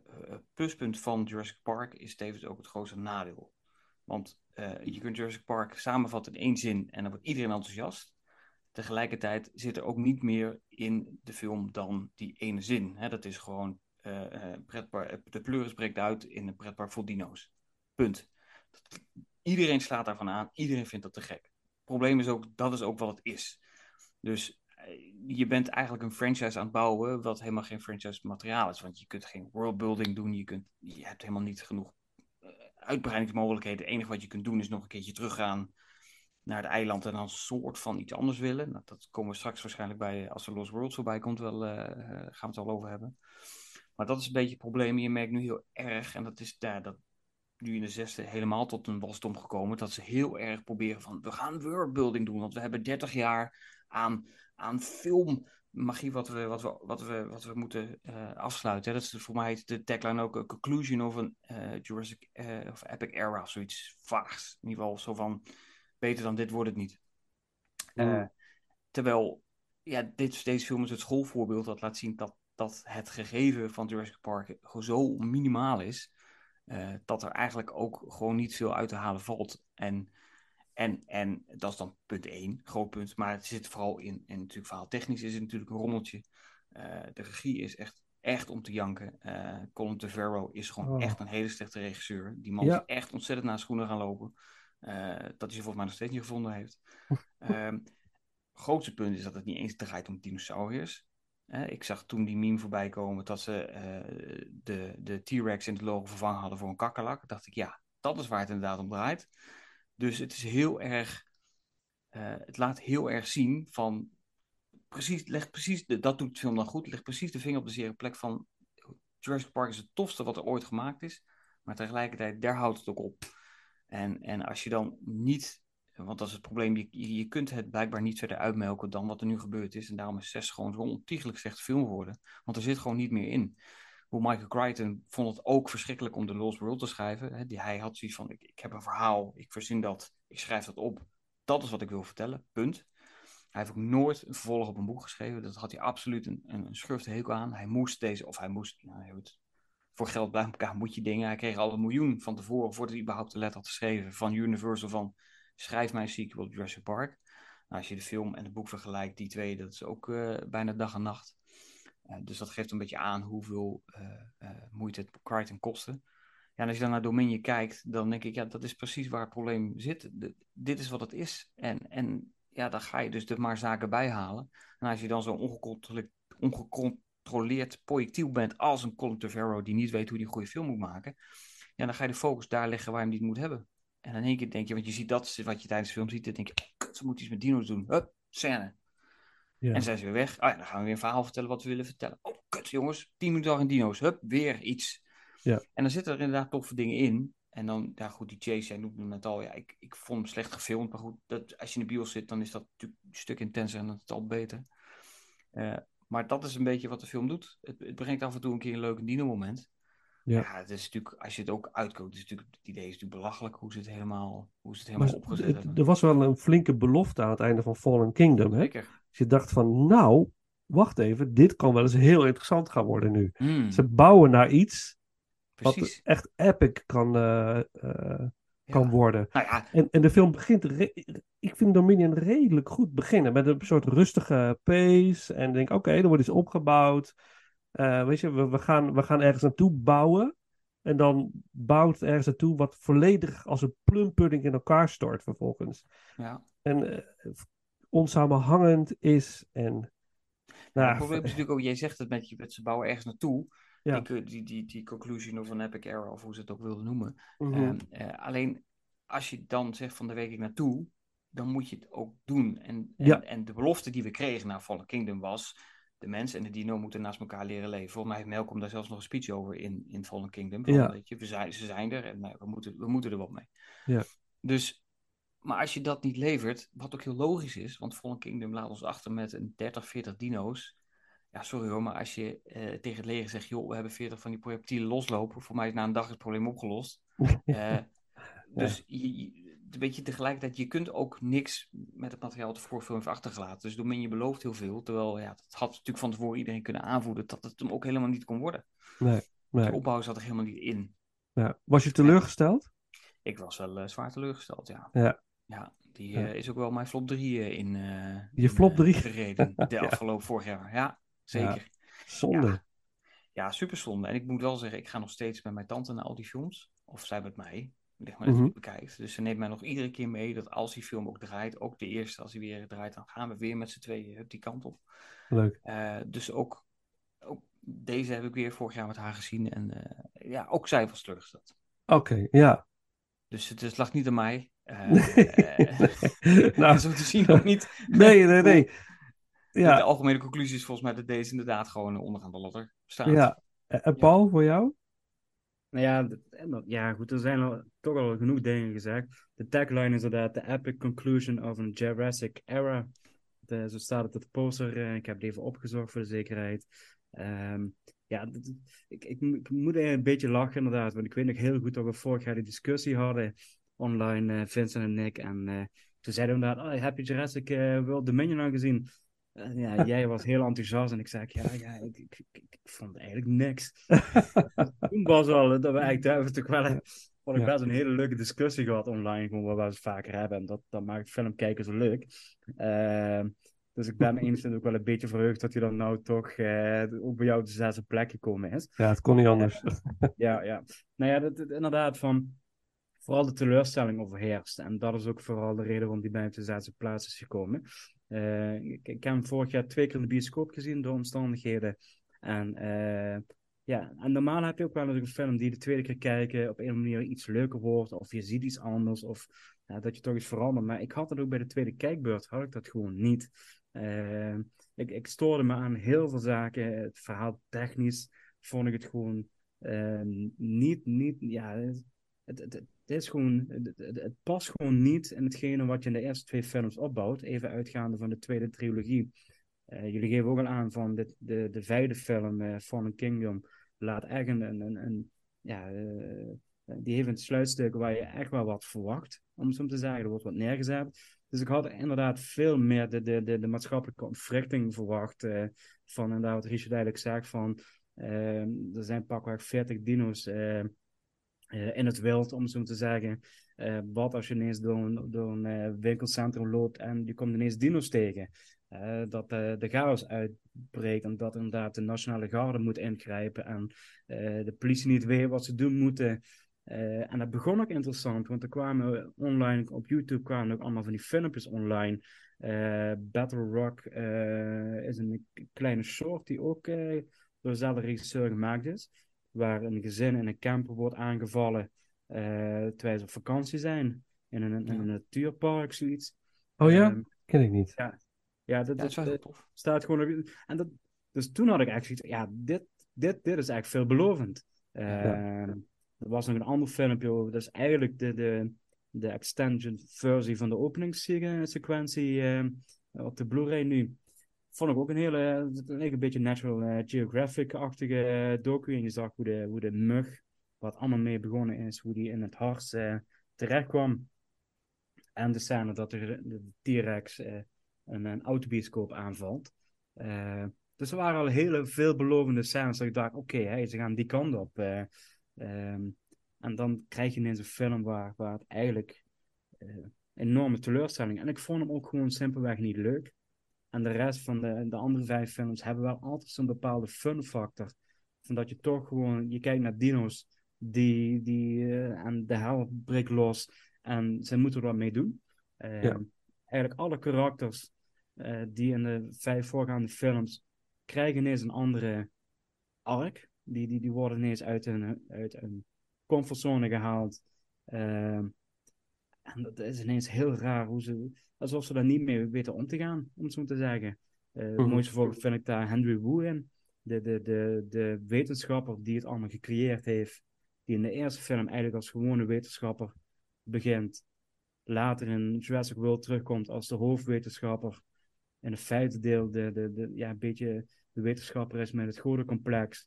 pluspunt van Jurassic Park is tevens ook het grootste nadeel. Want eh, je kunt Jurassic Park samenvatten in één zin en dan wordt iedereen enthousiast. Tegelijkertijd zit er ook niet meer in de film dan die ene zin. Hè? Dat is gewoon pretpark, de pleuris breekt uit in een pretpark vol dino's. Punt. Iedereen slaat daarvan aan, iedereen vindt dat te gek. Het probleem is ook, dat is ook wat het is. Dus je bent eigenlijk een franchise aan het bouwen wat helemaal geen franchise materiaal is. Want je kunt geen worldbuilding doen, je, kunt, je hebt helemaal niet genoeg uitbreidingsmogelijkheden. Het enige wat je kunt doen is nog een keertje teruggaan naar het eiland en dan een soort van iets anders willen. Nou, dat komen we straks waarschijnlijk bij, als er Lost Worlds voorbij komt, wel, eh, eh, gaan we het al over hebben. Maar dat is een beetje het probleem. Je merkt nu heel erg, en dat is daar, dat nu in de zesde helemaal tot een wasdom gekomen, dat ze heel erg proberen van, we gaan worldbuilding doen, want we hebben 30 jaar aan, aan filmmagie wat we, wat we, wat we, wat we moeten eh, afsluiten. Dat is voor mij de tagline ook, a conclusion of een eh, Jurassic eh, of Epic Era, of zoiets vaags. In ieder geval zo van, beter dan dit wordt het niet. Eh, terwijl, ja, dit, deze film is het schoolvoorbeeld dat laat zien dat, dat het gegeven van Jurassic Park zo minimaal is, eh, dat er eigenlijk ook gewoon niet veel uit te halen valt. En, en, en dat is dan punt één, groot punt. Maar het zit vooral in, in natuurlijk verhaal technisch is het natuurlijk een rommeltje. Eh, de regie is echt, echt om te janken. Eh Colin Trevorrow is gewoon Oh. echt een hele slechte regisseur. Die man Ja. is echt ontzettend naar schoenen gaan lopen. Eh, dat hij ze volgens mij nog steeds niet gevonden heeft. Ehm grootste punt is dat het niet eens draait om dinosauriërs. Eh, ik zag toen die meme voorbij komen dat ze eh, de, de T-Rex in het logo vervangen hadden voor een kakkerlak. dacht ik, ja, dat is waar het inderdaad om draait. Dus het is heel erg het laat heel erg zien van. Precies, legt precies, de, dat doet de film dan goed. Legt precies de vinger op de zere plek van. Jurassic Park is het tofste wat er ooit gemaakt is. Maar tegelijkertijd, daar houdt het ook op. En, en als je dan niet. Want dat is het probleem, je, je kunt het blijkbaar niet verder uitmelken dan wat er nu gebeurd is. En daarom is 6 gewoon zo'n ontiegelijk slecht film geworden. Want er zit gewoon niet meer in hoe Michael Crichton vond het ook verschrikkelijk om The Lost World te schrijven. Die, hij had zoiets van, ik, ik heb een verhaal, ik verzin dat, ik schrijf dat op. Dat is wat ik wil vertellen, punt. Hij heeft ook nooit een vervolg op een boek geschreven. Dat had hij absoluut een, een, een hekel aan. Hij moest deze, of hij moest, nou, hij moet, voor geld bij elkaar moet je dingen. Hij kreeg al een miljoen van tevoren, voordat hij überhaupt de letter had geschreven van Universal van, schrijf mijn sequel Jurassic Park. Nou, als je de film en het boek vergelijkt, die twee, dat is ook uh, bijna dag en nacht. Uh, dus dat geeft een beetje aan hoeveel uh, moeite het Crichton kostte. Ja, en als je dan naar Dominion kijkt, dan denk ik, ja, dat is precies waar het probleem zit. Dit is wat het is. En, en ja, dan ga je dus er maar zaken bij halen. En als je dan zo ongecontroleerd projectiel bent als een Colin Trevorrow die niet weet hoe hij een goede film moet maken, ja, dan ga je de focus daar leggen waar je hem niet moet hebben. En dan in één keer denk je, want je ziet dat wat je tijdens de film ziet, dan denk je, oh, kut, ze moeten iets met dino's doen. Hup, scène. Ja. En dan zijn ze weer weg. Oh ja, dan gaan we weer een verhaal vertellen wat we willen vertellen. Oh, kut jongens, 10 minuten al in dino's. Hup, weer iets. Ja. En dan zitten er inderdaad toffe dingen in. En dan, ja goed, die chase, jij noemde net al. Ja, ik, ik vond hem slecht gefilmd. Maar goed, dat, als je in de bios zit, dan is dat natuurlijk een stuk intenser en dat is al beter. Uh, maar dat is een beetje wat de film doet. Het, het brengt af en toe een keer een leuk dino-moment. Ja. ja, het is natuurlijk, als je het ook uitkoopt, is natuurlijk, het idee is natuurlijk belachelijk hoe ze het helemaal, hoe ze het helemaal Maar opgezet het- hebben. er was wel een flinke belofte aan het einde van Fallen Kingdom. Hè? Zeker. Dus je dacht van, nou, wacht even, dit kan wel eens heel interessant gaan worden nu. Hmm, Ze bouwen naar iets wat echt epic kan, eh, eh, kan Ja. worden. Nou ja, En, en de film begint, re- ik vind Dominion redelijk goed beginnen. Met een soort rustige pace. En denk, oké, er wordt iets opgebouwd. Eh, weet je, we, we, gaan, we gaan ergens naartoe bouwen. En dan bouwt het ergens naartoe wat volledig als een plumpudding in elkaar stort vervolgens. ja. En eh, onsamenhangend is. En, nou, het probleem is natuurlijk ook, jij zegt het met, je, met ze bouwen ergens naartoe. Ja. Die, die, die, die conclusion of een epic era, of hoe ze het ook wilden noemen. mhm. Ehm, eh, alleen als je dan zegt van de week ik naartoe, dan moet je het ook doen. En, en, Ja. en de belofte die we kregen na Fallen Kingdom was, de mens en de dino moeten naast elkaar leren leven. Volgens mij heeft Malcolm daar zelfs nog een speech over in, in Fallen Kingdom. Van, Ja. weet je, we zijn, ze zijn er en nou, we, moeten, we moeten er wat mee. Ja. Dus, maar als je dat niet levert, wat ook heel logisch is, want Fallen Kingdom laat ons achter met een 30, 40 dino's. Ja, sorry hoor, maar als je eh, tegen het leger zegt, joh, we hebben 40 van die projectielen loslopen, voor mij is na een dag het probleem opgelost. Eh, dus je, je- weet je, tegelijkertijd, je kunt ook niks met het materiaal dat de vorige film heeft achtergelaten. Dus Dominion belooft heel veel, terwijl ja, dat had natuurlijk van tevoren iedereen kunnen aanvoelen dat het hem ook helemaal niet kon worden. nee, nee. De opbouw zat er helemaal niet in. Ja. Was je teleurgesteld? Ik was wel eh, zwaar teleurgesteld, ja. Ja. Ja, die eh, is ook wel mijn flop 3 in, eh Je in, flop eh, drie? gereden. De afgelopen vorig jaar. Ja, zeker. Zonde. Ja. Ja, super zonde. En ik moet wel zeggen, ik ga nog steeds met mijn tante naar al die films. Of zij met mij. Ligt maar net Mhm. bekijkt. Dus ze neemt mij nog iedere keer mee dat als die film ook draait, ook de eerste, als hij weer draait, dan gaan we weer met z'n tweeën die kant op. Leuk. Eh, dus ook, ook deze heb ik weer vorig jaar met haar gezien. En eh, ja, ook zij was teleurgesteld. Oké, ja. Dus het, het lag niet aan mij. Nee. eh, Nou. zo te zien ook niet. Nee, nee, nee. De Ja, algemene conclusie is volgens mij dat deze inderdaad gewoon onderaan de ladder staat. ja. En en Paul, voor jou? Nou ja, dat- ja, goed, er zijn al, toch al genoeg dingen gezegd. De tagline is inderdaad The Epic Conclusion of a Jurassic Era. De, zo staat het op de poster. eh, ik heb het even opgezocht voor de zekerheid. Ehm, ja, ik, ik, ik moet een beetje lachen inderdaad. Want ik weet nog heel goed dat we vorig jaar die discussie hadden online, eh, Vincent en ik. En eh, toen zeiden we inderdaad, oh, heb je Jurassic eh, World Dominion al gezien? Eh, ja, jij was heel enthousiast en ik zei, ja, ja ik, ik, ik, ik vond eigenlijk niks. Toen was wel dat we eigenlijk toch wel een, vond ik Ja. best een hele leuke discussie gehad online, gewoon waar we het vaker hebben. En dat, dat maakt film kijken zo leuk. Ehm, dus ik ben enigszins ook wel een beetje verheugd dat hij dan nou toch eh, ook bij jou op de zesde plek gekomen is. Ja, het kon niet anders. Ja, ja. Nou ja, dat, dat- inderdaad van vooral de teleurstelling overheerst. En dat is ook vooral de reden waarom die bij op de zesde plaats is gekomen. Eh, ik, heb hem vorig jaar twee keer in de bioscoop gezien door omstandigheden. En eh, ja, en normaal heb je ook wel eens een film die de tweede keer kijken op een manier iets leuker wordt, of je ziet iets anders, of dat je toch iets verandert. Maar ik had het ook bij de tweede kijkbeurt, had ik dat gewoon niet. Ik, ik stoorde me aan heel veel zaken. Het verhaal technisch vond ik het gewoon niet, niet, ja, het, is gewoon, het, past gewoon niet in hetgene wat je in de eerste twee films opbouwt, even uitgaande van de tweede trilogie. Uh, jullie geven ook al aan van de, de, de vijfde film, uh, Fallen Kingdom, laat echt een, een, ja, uh, die heeft een sluitstuk waar je echt wel wat verwacht, om zo te zeggen. Er wordt wat neergezet. Dus ik had inderdaad veel meer de, de, de, maatschappelijke ontwrichting verwacht. Van inderdaad wat Richard eigenlijk zegt van... Uh, er zijn pakweg 40 dino's uh, in het wild, om zo te zeggen. wat als je ineens door een, een winkelcentrum loopt en je komt ineens dino's tegen. dat de chaos uitbreekt en dat inderdaad de nationale garde moet ingrijpen en de politie niet weet wat ze doen moeten. En dat begon ook interessant, want er kwamen online, op YouTube kwamen ook allemaal van die filmpjes online. Battle Rock is een kleine short die ook door dezelfde regisseur gemaakt is. Waar een gezin in een camper wordt aangevallen terwijl ze op vakantie zijn. In een, in een natuurpark, zoiets. Oh ja? Um, Ken ik niet. Ja, ja dat, ja, dat, dat staat gewoon... En dat, dus toen had ik eigenlijk ja, dit, dit, dit is eigenlijk veelbelovend. Ja. Ehm, er was nog een ander filmpje over. Dat is eigenlijk de, de, de extension versie van de openingssequentie uh, op de Blu-ray nu. Vond ik ook een hele, een beetje Natural uh, Geographic-achtige uh, docu. En je zag hoe de, hoe de mug, wat allemaal mee begonnen is, hoe die in het hart terecht kwam. En de scène dat de, de T-Rex een, een autobioscoop aanvalt. dus er waren al hele veelbelovende scènes dat ik dacht, oké, okay, ze gaan die kant op. Um, en dan krijg je ineens een film waar, het eigenlijk enorme teleurstelling. En ik vond hem ook gewoon simpelweg niet leuk. En de rest van de, de andere vijf films hebben wel altijd zo'n bepaalde fun factor. Van dat je toch gewoon, je kijkt naar dino's die, die uh, en de hel breekt los en ze moeten er wat mee doen. Uh, ja. Eigenlijk alle karakters uh, die in de vijf voorgaande films krijgen ineens een andere arc. Die, die, die worden ineens uit een, uit een comfortzone gehaald. Uh, en dat is ineens heel raar hoe ze, alsof ze daar niet mee weten om te gaan, om het zo te zeggen. Uh, Het mhm. mooiste voorbeeld vind ik daar Henry Wu in. De, de, de, de wetenschapper die het allemaal gecreëerd heeft. Die in de eerste film eigenlijk als gewone wetenschapper begint. Later in Jurassic World terugkomt als de hoofdwetenschapper. In het vijfde deel de, de, de, ja, een beetje de wetenschapper is met het godencomplex.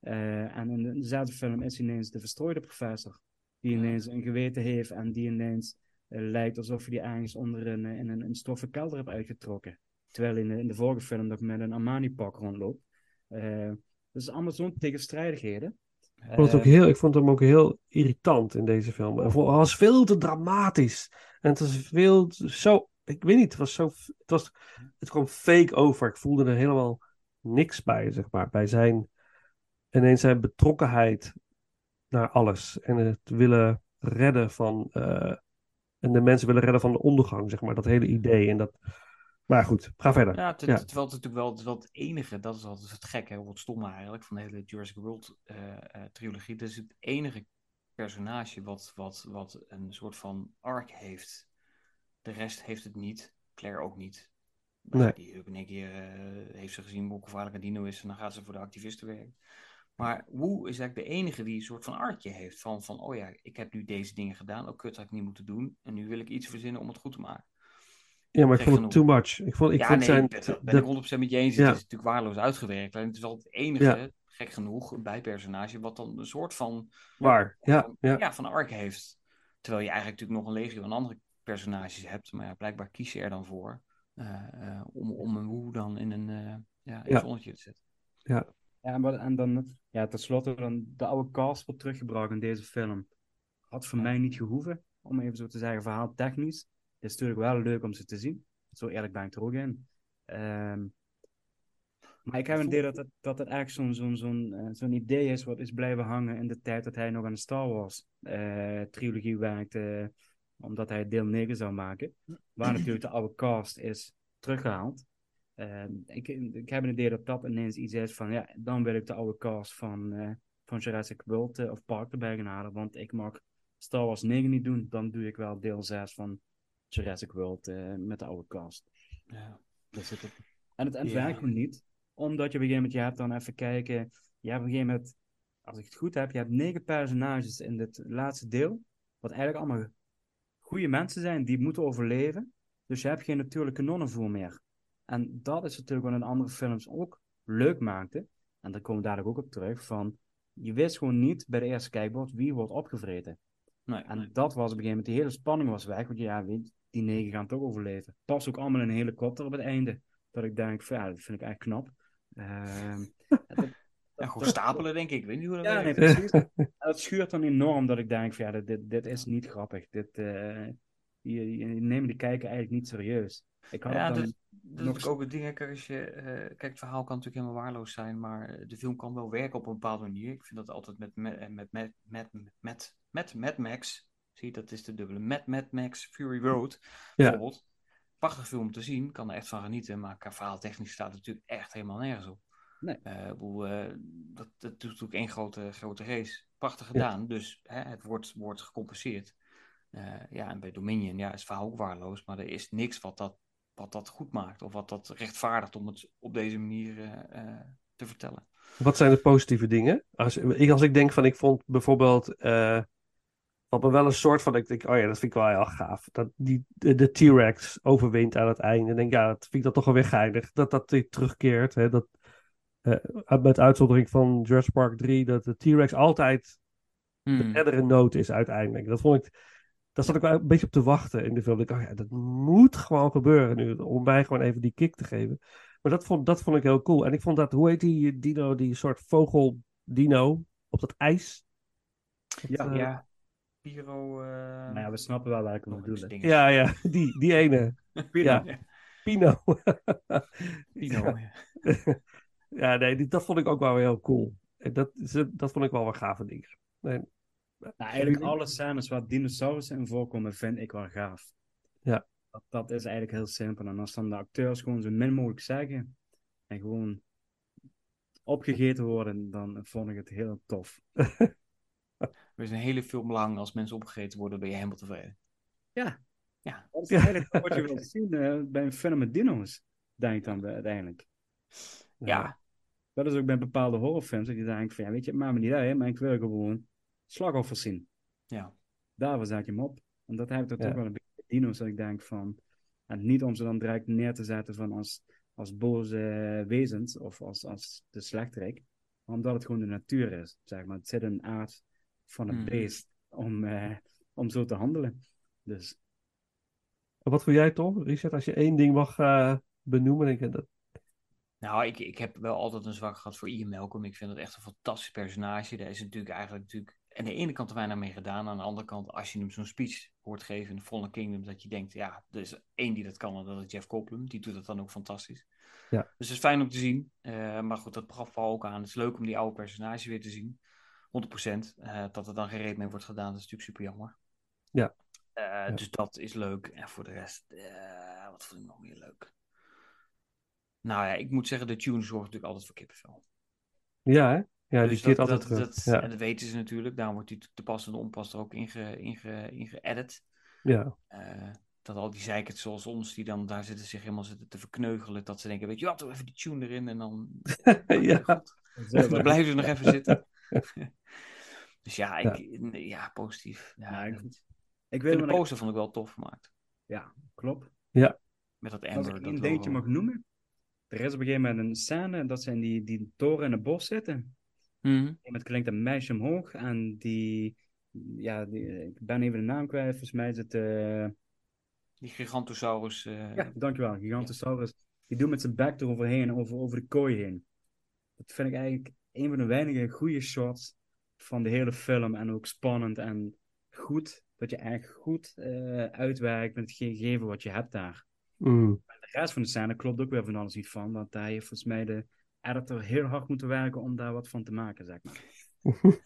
Uh, en in dezelfde film is ineens de verstrooide professor. Die ineens een geweten heeft en die ineens uh, lijkt alsof hij die ergens onder een, in een, een stoffen kelder heeft uitgetrokken. Terwijl in de, in de vorige film nog met een Armani-pak rondloopt. Uh, dus allemaal zo'n tegenstrijdigheden. Ik vond, het ook heel, ik vond hem ook heel irritant in deze film. Het was veel te dramatisch. En het was veel zo. Ik weet niet, het was zo. Het, was, het kwam fake over. Ik voelde er helemaal niks bij, zeg maar. Bij zijn ineens zijn betrokkenheid naar alles. En het willen redden van. Uh, en de mensen willen redden van de ondergang, zeg maar. Dat hele idee. En dat. Maar goed, ga verder. Ja, het, ja. het, wel, natuurlijk wel, het, wel het enige, dat is altijd het gekke, het stomme eigenlijk, van de hele Jurassic World uh, uh, trilogie. Dat is het enige personage wat, wat, wat een soort van arc heeft. De rest heeft het niet. Claire ook niet. Nee. Die ook in één keer heeft ze gezien hoe gevaarlijk een dino is en dan gaat ze voor de activisten werken. Maar Wu is eigenlijk de enige die een soort van artje heeft. Van, van, oh ja, ik heb nu deze dingen gedaan. Ook kut had ik niet moeten doen. En nu wil ik iets verzinnen om het goed te maken. Ja, maar ik vond het too much. Ik vond, ik ja, vond nee, zijn... ben, ben ik 100% met je eens. Ja. Het is natuurlijk waardeloos uitgewerkt. En het is wel het enige, ja. gek genoeg, bijpersonage... wat dan een soort van... Waar, ja. Van, ja. ja, van arc heeft. Terwijl je eigenlijk natuurlijk nog een legio van andere personages hebt. Maar ja, blijkbaar kies je er dan voor... Uh, uh, om, om een Wu dan in een, uh, ja, in zonnetje te zetten. Ja, ja, maar, en dan, ja, tenslotte, dan de oude cast wordt teruggebracht in deze film. Had voor mij niet gehoeven, om even zo te zeggen, verhaal technisch. Het is natuurlijk wel leuk om ze te zien. Zo eerlijk ben ik er ook in. Um, maar ik heb een idee dat het, dat het echt zo'n zo'n zo'n uh, zo'n idee is wat is blijven hangen in de tijd dat hij nog aan de Star Wars uh, trilogie werkte. Omdat hij deel 9 zou maken. Waar natuurlijk de oude cast is teruggehaald. Eh, ik, ik heb een idee dat dat ineens iets is van, ja, dan wil ik de oude cast van, eh, van Jurassic World eh, of Park erbij gaan halen. Want ik mag Star Wars 9 niet doen, dan doe ik wel deel 6 van Jurassic World met de oude cast. Ja. Dat zit. En het, werkt gewoon niet. Omdat je op een gegeven moment, je hebt dan even kijken. Je hebt op een gegeven moment, als ik het goed heb, je hebt negen personages in dit laatste deel. Wat eigenlijk allemaal goede mensen zijn die moeten overleven. Dus je hebt geen natuurlijke nonnenvoer meer. En dat is natuurlijk wat in andere films ook leuk maakte. En daar komen we dadelijk ook op terug. Van, je wist gewoon niet bij de eerste kijkbeurt wie wordt opgevreten. Nee, En nee. dat was op een gegeven moment, die hele spanning was weg. Want ja, weet, die negen gaan toch overleven. Pas ook allemaal in een helikopter op het einde. Dat ik denk, van, ja, dat vind ik echt knap. Dat- Ja, gewoon stapelen, denk ik. Ik weet niet hoe dat ja, nee, werkt. precies. En dat schuurt dan enorm dat ik denk van ja, dit, dit, dit is niet grappig. Dit, eh je, je neemt de kijker eigenlijk niet serieus. Ik had Ja, dat, dat nog is ook het ding. Kijk, als je, eh, kijk, het verhaal kan natuurlijk helemaal waarloos zijn, maar eh, de film kan wel werken op een bepaalde manier. Ik vind dat altijd met met met met met met met Mad Max. Zie dat is de dubbele. Met Mad Max Fury Road. Bijvoorbeeld. Prachtig film te zien, kan er echt van genieten, maar qua verhaaltechnisch staat het natuurlijk echt helemaal nergens op. Nee. Eh, eh, dat, dat doet natuurlijk één grote, grote race. Prachtig gedaan, dus hè, het wordt, wordt gecompenseerd. Eh, ja, en bij Dominion ja, is het verhaal ook waarloos, maar er is niks wat dat, wat dat goed maakt of wat dat rechtvaardigt om het op deze manier eh, eh, te vertellen. Wat zijn de positieve dingen? Als ik, als ik denk van, ik vond bijvoorbeeld, eh wat me wel een soort van, ik denk, oh ja, dat vind ik wel heel gaaf. Dat die, de, de T-Rex overwint aan het einde. En denk, ja, dat vind ik dat toch wel weer geinig. Dat dat terugkeert. Hè? Dat, met uitzondering van Jurassic Park 3, dat de T-Rex altijd Hmm. de reddere nood is uiteindelijk. Dat vond ik, daar zat ik wel een beetje op te wachten in de film. Ik dacht, oh ja, dat moet gewoon gebeuren nu, om mij gewoon even die kick te geven. Maar dat vond, dat vond ik heel cool. En ik vond dat, hoe heet die dino, die soort vogel-dino op dat ijs? Ja, eh, Ja, Piro. eh nou ja, we snappen wel welke we nog dingen. ja, ja, die, die ene. Ja, Ja, Pino. Pino. Ja. ja, nee, die- dat vond ik ook wel weer heel cool. En Dat, is- dat vond ik wel wel gave dingen. Nee, Nou, eigenlijk alle scènes waar dinosaurussen in voorkomen, vind ik wel gaaf. Ja. Dat, dat is eigenlijk heel simpel. En als dan de acteurs gewoon zo min mogelijk zeggen en gewoon opgegeten worden, dan vond ik het heel tof. Er is een hele film lang, als mensen opgegeten worden, ben je helemaal tevreden. Ja. Ja. Dat is Ja. eigenlijk wat je wilt zien eh, bij een film met dino's, denk ik dan bij- uiteindelijk. Ja, Dat is ook bij bepaalde horrorfilms, dat je denkt van, ja, weet je, het maakt me niet uit, maar ik wil gewoon slachtoffers zien. ja. Daarvoor zet je hem op. En dat heb ik toch Ja. ook wel een beetje dino's, dat ik denk van, en niet om ze dan direct neer te zetten van als, als boze wezens, of als, als de slechterik, maar omdat het gewoon de natuur is, zeg maar. Het zit in de aard van het Hmm. beest om, eh, om zo te handelen. Dus En Wat vond jij, Tom? Richard, als je één ding mag eh, benoemen, denk ik dat... Nou, ik, ik heb wel altijd een zwak gehad voor Ian Malcolm. Ik vind het echt een fantastisch personage. Daar is natuurlijk eigenlijk natuurlijk aan de ene kant te weinig mee gedaan. Aan de andere kant, als je hem zo'n speech hoort geven in Fallen Kingdom, dat je denkt, ja, er is één die dat kan en dat is Jeff Goldblum. Die doet dat dan ook fantastisch. Ja. Dus het is fijn om te zien. Eh, maar goed, dat gaf wel ook aan. Het is leuk om die oude personage weer te zien. 100%. Eh, dat er dan gereed mee wordt gedaan, dat is natuurlijk super jammer. Ja. Eh, Dus dat is leuk. En voor de rest, wat vond ik nog meer leuk? Nou ja, ik moet zeggen, de tune zorgt natuurlijk altijd voor kippenvel. Ja, hè? Ja, die Dus keert dat, altijd dat, terug. dat- ja. En dat weten ze natuurlijk. Daarom wordt die te pas en onpas er ook inge, inge, ingeëdit. ja. Eh, dat al die zeikers zoals ons, die dan daar zitten zich helemaal zitten te verkneugelen. Dat ze denken, weet je wat, doe even die tune erin en dan... ja. dan blijven ze nog even zitten. dus ja, ik, ja. positief. Ja, Ja, ik- ik ik vind de poster vond ik wel tof gemaakt. ja, klopt. Met dat Als Amber. ik dingetje logo. mag noemen. Er is op een gegeven moment een scène dat ze in die, die toren in het bos zitten. Mhm. Het klinkt een meisje omhoog en die, ja, die, ik ben even de naam kwijt, volgens mij is het, eh, Die Gigantosaurus. eh, ja, dankjewel, Gigantosaurus. Die doet met zijn bek eroverheen, over, over de kooi heen. Dat vind ik eigenlijk een van de weinige goede shots van de hele film en ook spannend en goed, dat je echt goed eh, uitwerkt met het gegeven wat je hebt daar. Mm. De rest van de scène klopt ook weer van alles niet van, want hij heeft volgens mij de editor heel hard moeten werken om daar wat van te maken, zeg maar.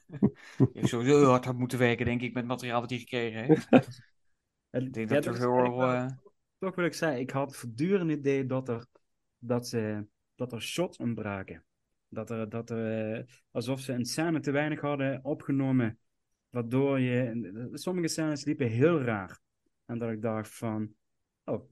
Je hebt sowieso heel hard had moeten werken, denk ik, met het materiaal wat hij gekregen heeft. Ik denk ja, dat dat er erg, eh, Toch wil ik zeggen, ik had voortdurend het idee dat er dat, ze, dat er shots ontbraken. Dat er, dat er eh, alsof ze een scène te weinig hadden opgenomen, waardoor je, sommige scènes liepen heel raar. En dat ik dacht van, oh,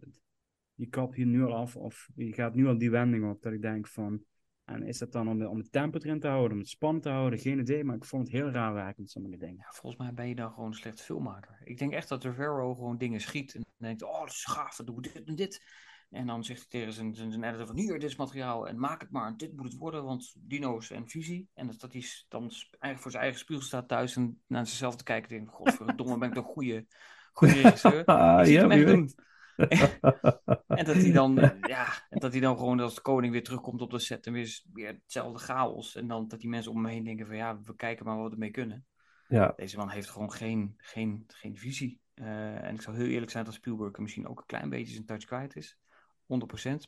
je kapt hier nu al af, of je gaat nu al die wending op, dat ik denk van, en is dat dan om, de, om het tempo erin te houden, om het spannend te houden? Geen idee, maar ik vond het heel raar werken met sommige dingen. Ja, volgens mij ben je dan gewoon een slecht filmmaker. Ik denk echt dat Rivero gewoon dingen schiet en denkt, oh, dat is gaaf, doe dit en dit. En dan zegt hij tegen zijn, zijn, zijn editor van, hier, dit is materiaal en maak het maar. Dit moet het worden, want dino's en visie. En dat, dat hij dan eigenlijk voor zijn eigen spiegel staat thuis en naar zichzelf te kijken en denkt, godverdomme, ben ik een goede, goede regisseur. Ah, ja, wie weet. en dat hij dan, ja, en dat hij dan gewoon als de koning weer terugkomt op de set en weer, weer hetzelfde chaos. En dan dat die mensen om me heen denken van ja, we kijken maar wat we ermee kunnen. Ja. Deze man heeft gewoon geen, geen, geen visie. Uh, en ik zou heel eerlijk zijn dat Spielberg misschien ook een klein beetje zijn touch kwijt is. 100%.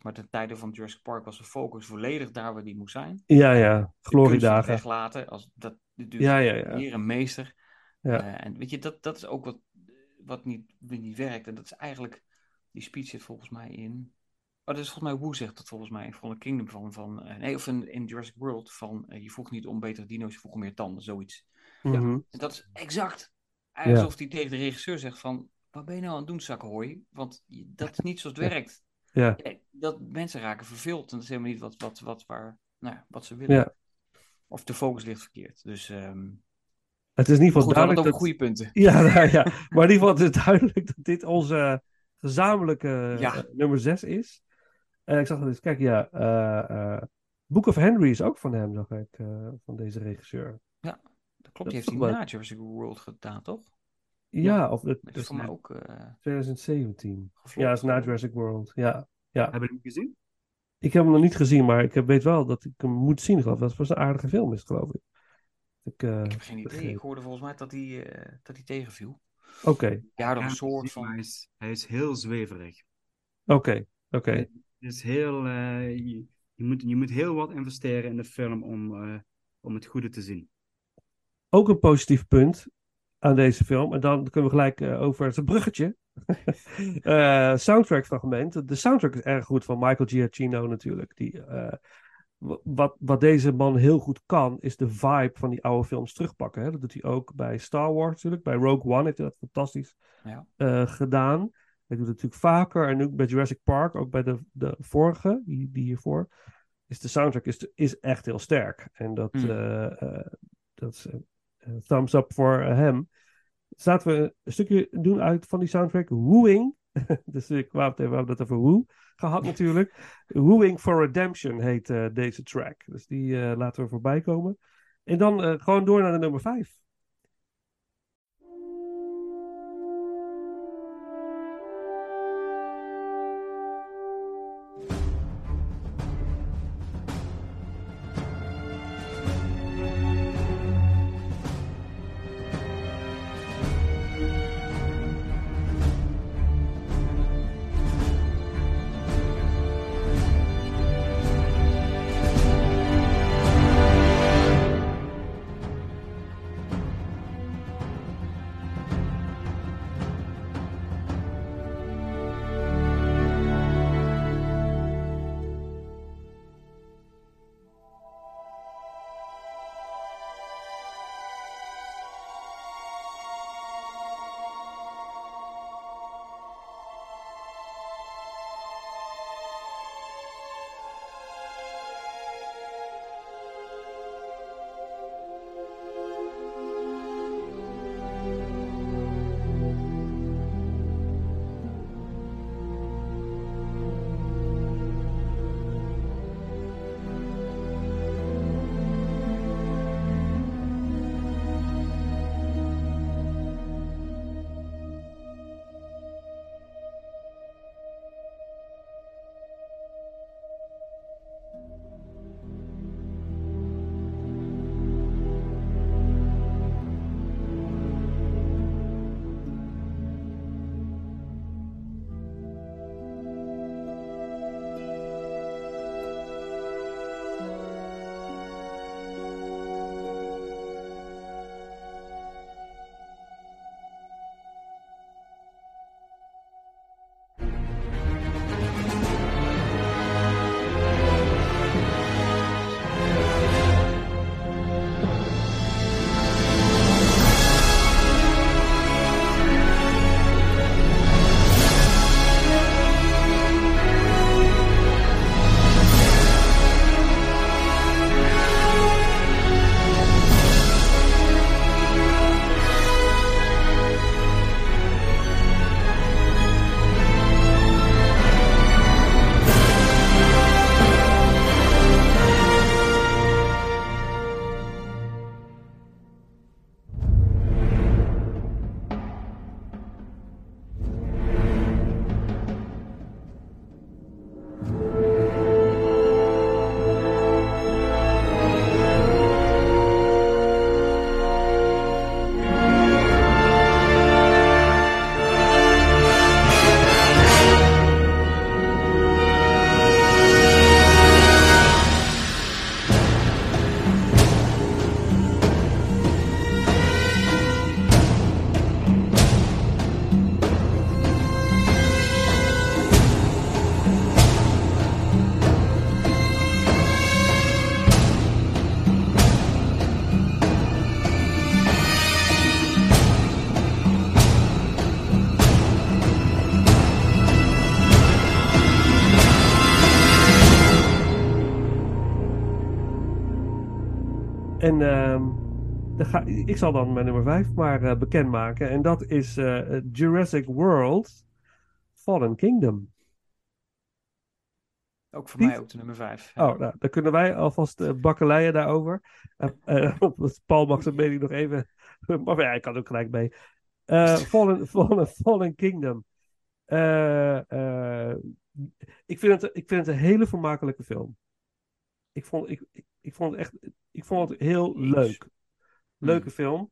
Maar ten tijde van Jurassic Park was de focus volledig daar waar die moest zijn. Ja, ja. Gloriedagen. Weglaten. Als, dat, duurt ja, ja, ja. hier een meester. Ja. Uh, en weet je, dat, dat is ook wat, wat niet, niet werkt. En dat is eigenlijk die speech zit volgens mij in. Oh, dat is volgens mij Wu zegt dat volgens mij in Fallen Kingdom van. van uh, nee, of in, in Jurassic World. Van uh, je vroeg niet om betere dino's, je vroeg om meer tanden, zoiets. Mm -hmm. ja, en dat is exact. Eigenlijk alsof hij tegen de regisseur zegt van. Wat ben je nou aan het doen, zakkenhooi? Want dat is niet zoals het werkt. Ja. Dat mensen raken verveeld. En dat is helemaal niet wat, wat, wat, waar, nou, wat ze willen. Ja. Of de focus ligt verkeerd. Dus. Um, het is in ieder geval goed, duidelijk. Dat... Dat... goede punten. Ja, nou, ja, maar in ieder geval het is duidelijk dat dit onze gezamenlijke Ja. uh, nummer 6 is. En ik zag dat eens, kijk, ja, uh, Book of Henry is ook van hem, zag ik, uh, van deze regisseur. Dat klopt, Dat die heeft hij na Jurassic World gedaan, toch? Ja, of het Dat is voor mij ook eh 2017. geflopt. Ja, dat is na Jurassic World. Ja, ja. Hebben jullie hem gezien? Ik heb hem nog niet gezien, maar ik weet wel dat ik hem moet zien, geloof ik. Dat was een aardige film, is geloof ik. Ik, eh, Ik heb geen idee. Ik hoorde volgens mij dat hij, eh, dat hij tegenviel. Oké, Ja, soort van... Hij is, hij is heel zweverig. oké, oké. Het is heel, eh, je, je, moet, je moet heel wat investeren in de film om, eh, om het goede te zien. Ook een positief punt aan deze film. En dan kunnen we gelijk eh, over het bruggetje. Eh, soundtrack fragment. De soundtrack is erg goed van Michael Giacchino natuurlijk. Die, eh, wat, wat deze man heel goed kan, is de vibe van die oude films terugpakken. Hè? Dat doet hij ook bij Star Wars natuurlijk. Bij Rogue One heeft hij dat fantastisch Ja. eh, gedaan. Hij doet het natuurlijk vaker. En nu bij Jurassic Park, ook bij de, de vorige, die, die hiervoor. Is de soundtrack is, is echt heel sterk. En dat, eh, eh, dat is thumbs up voor hem. Zaten we een stukje doen uit van die soundtrack. Wooing. dus ik wou het even, het over Woo gehad natuurlijk. Wooing for Redemption heet eh, deze track. Dus die eh, laten we voorbij komen. En dan eh, gewoon door naar de nummer 5. En ehm, ga, ik zal dan mijn nummer 5 maar eh, bekendmaken. En dat is eh, Jurassic World Fallen Kingdom. Ook voor mij ook de nummer 5. Oh, nou, dan kunnen wij alvast uh, bakkeleien daarover. Eh, eh, Paul mag zijn mening nog even... maar ja, ik kan ook gelijk mee. Fallen, Fallen, Fallen Kingdom. Ik, vind het, ik vind het een hele vermakelijke film. Ik vond, ik, ik, ik vond het echt... Ik vond het heel leuk. Leuke Hmm. film.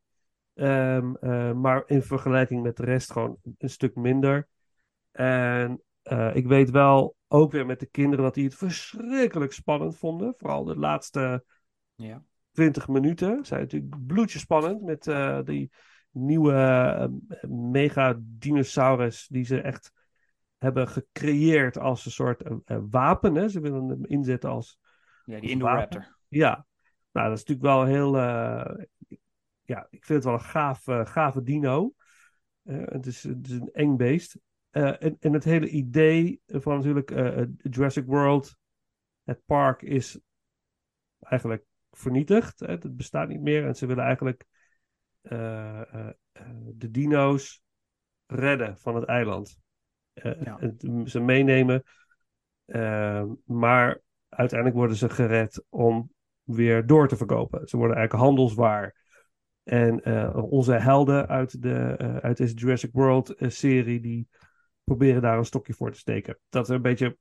Ehm, eh, maar in vergelijking met de rest gewoon een stuk minder. En eh, ik weet wel, ook weer met de kinderen, dat die het verschrikkelijk spannend vonden. Vooral de laatste Ja. 20 minuten. Zijn natuurlijk bloedje spannend met eh, die nieuwe eh, mega dinosaurus die ze echt hebben gecreëerd als een soort wapen. Hè? Ze willen hem inzetten als ja, die Indoraptor. Ja, nou, dat is natuurlijk wel heel. eh, ja, ik vind het wel een gaaf, eh, gave dino. Eh, het, is, het is een eng beest. En, en het hele idee van natuurlijk Jurassic World, het park, is eigenlijk vernietigd. Hè? Het bestaat niet meer. En ze willen eigenlijk de dino's redden van het eiland. Ja. ze meenemen. Maar uiteindelijk worden ze gered om weer door te verkopen. Ze worden eigenlijk handelswaar. En eh, onze helden uit, de, eh, uit deze Jurassic World eh, serie, die proberen daar een stokje voor te steken. Dat is een beetje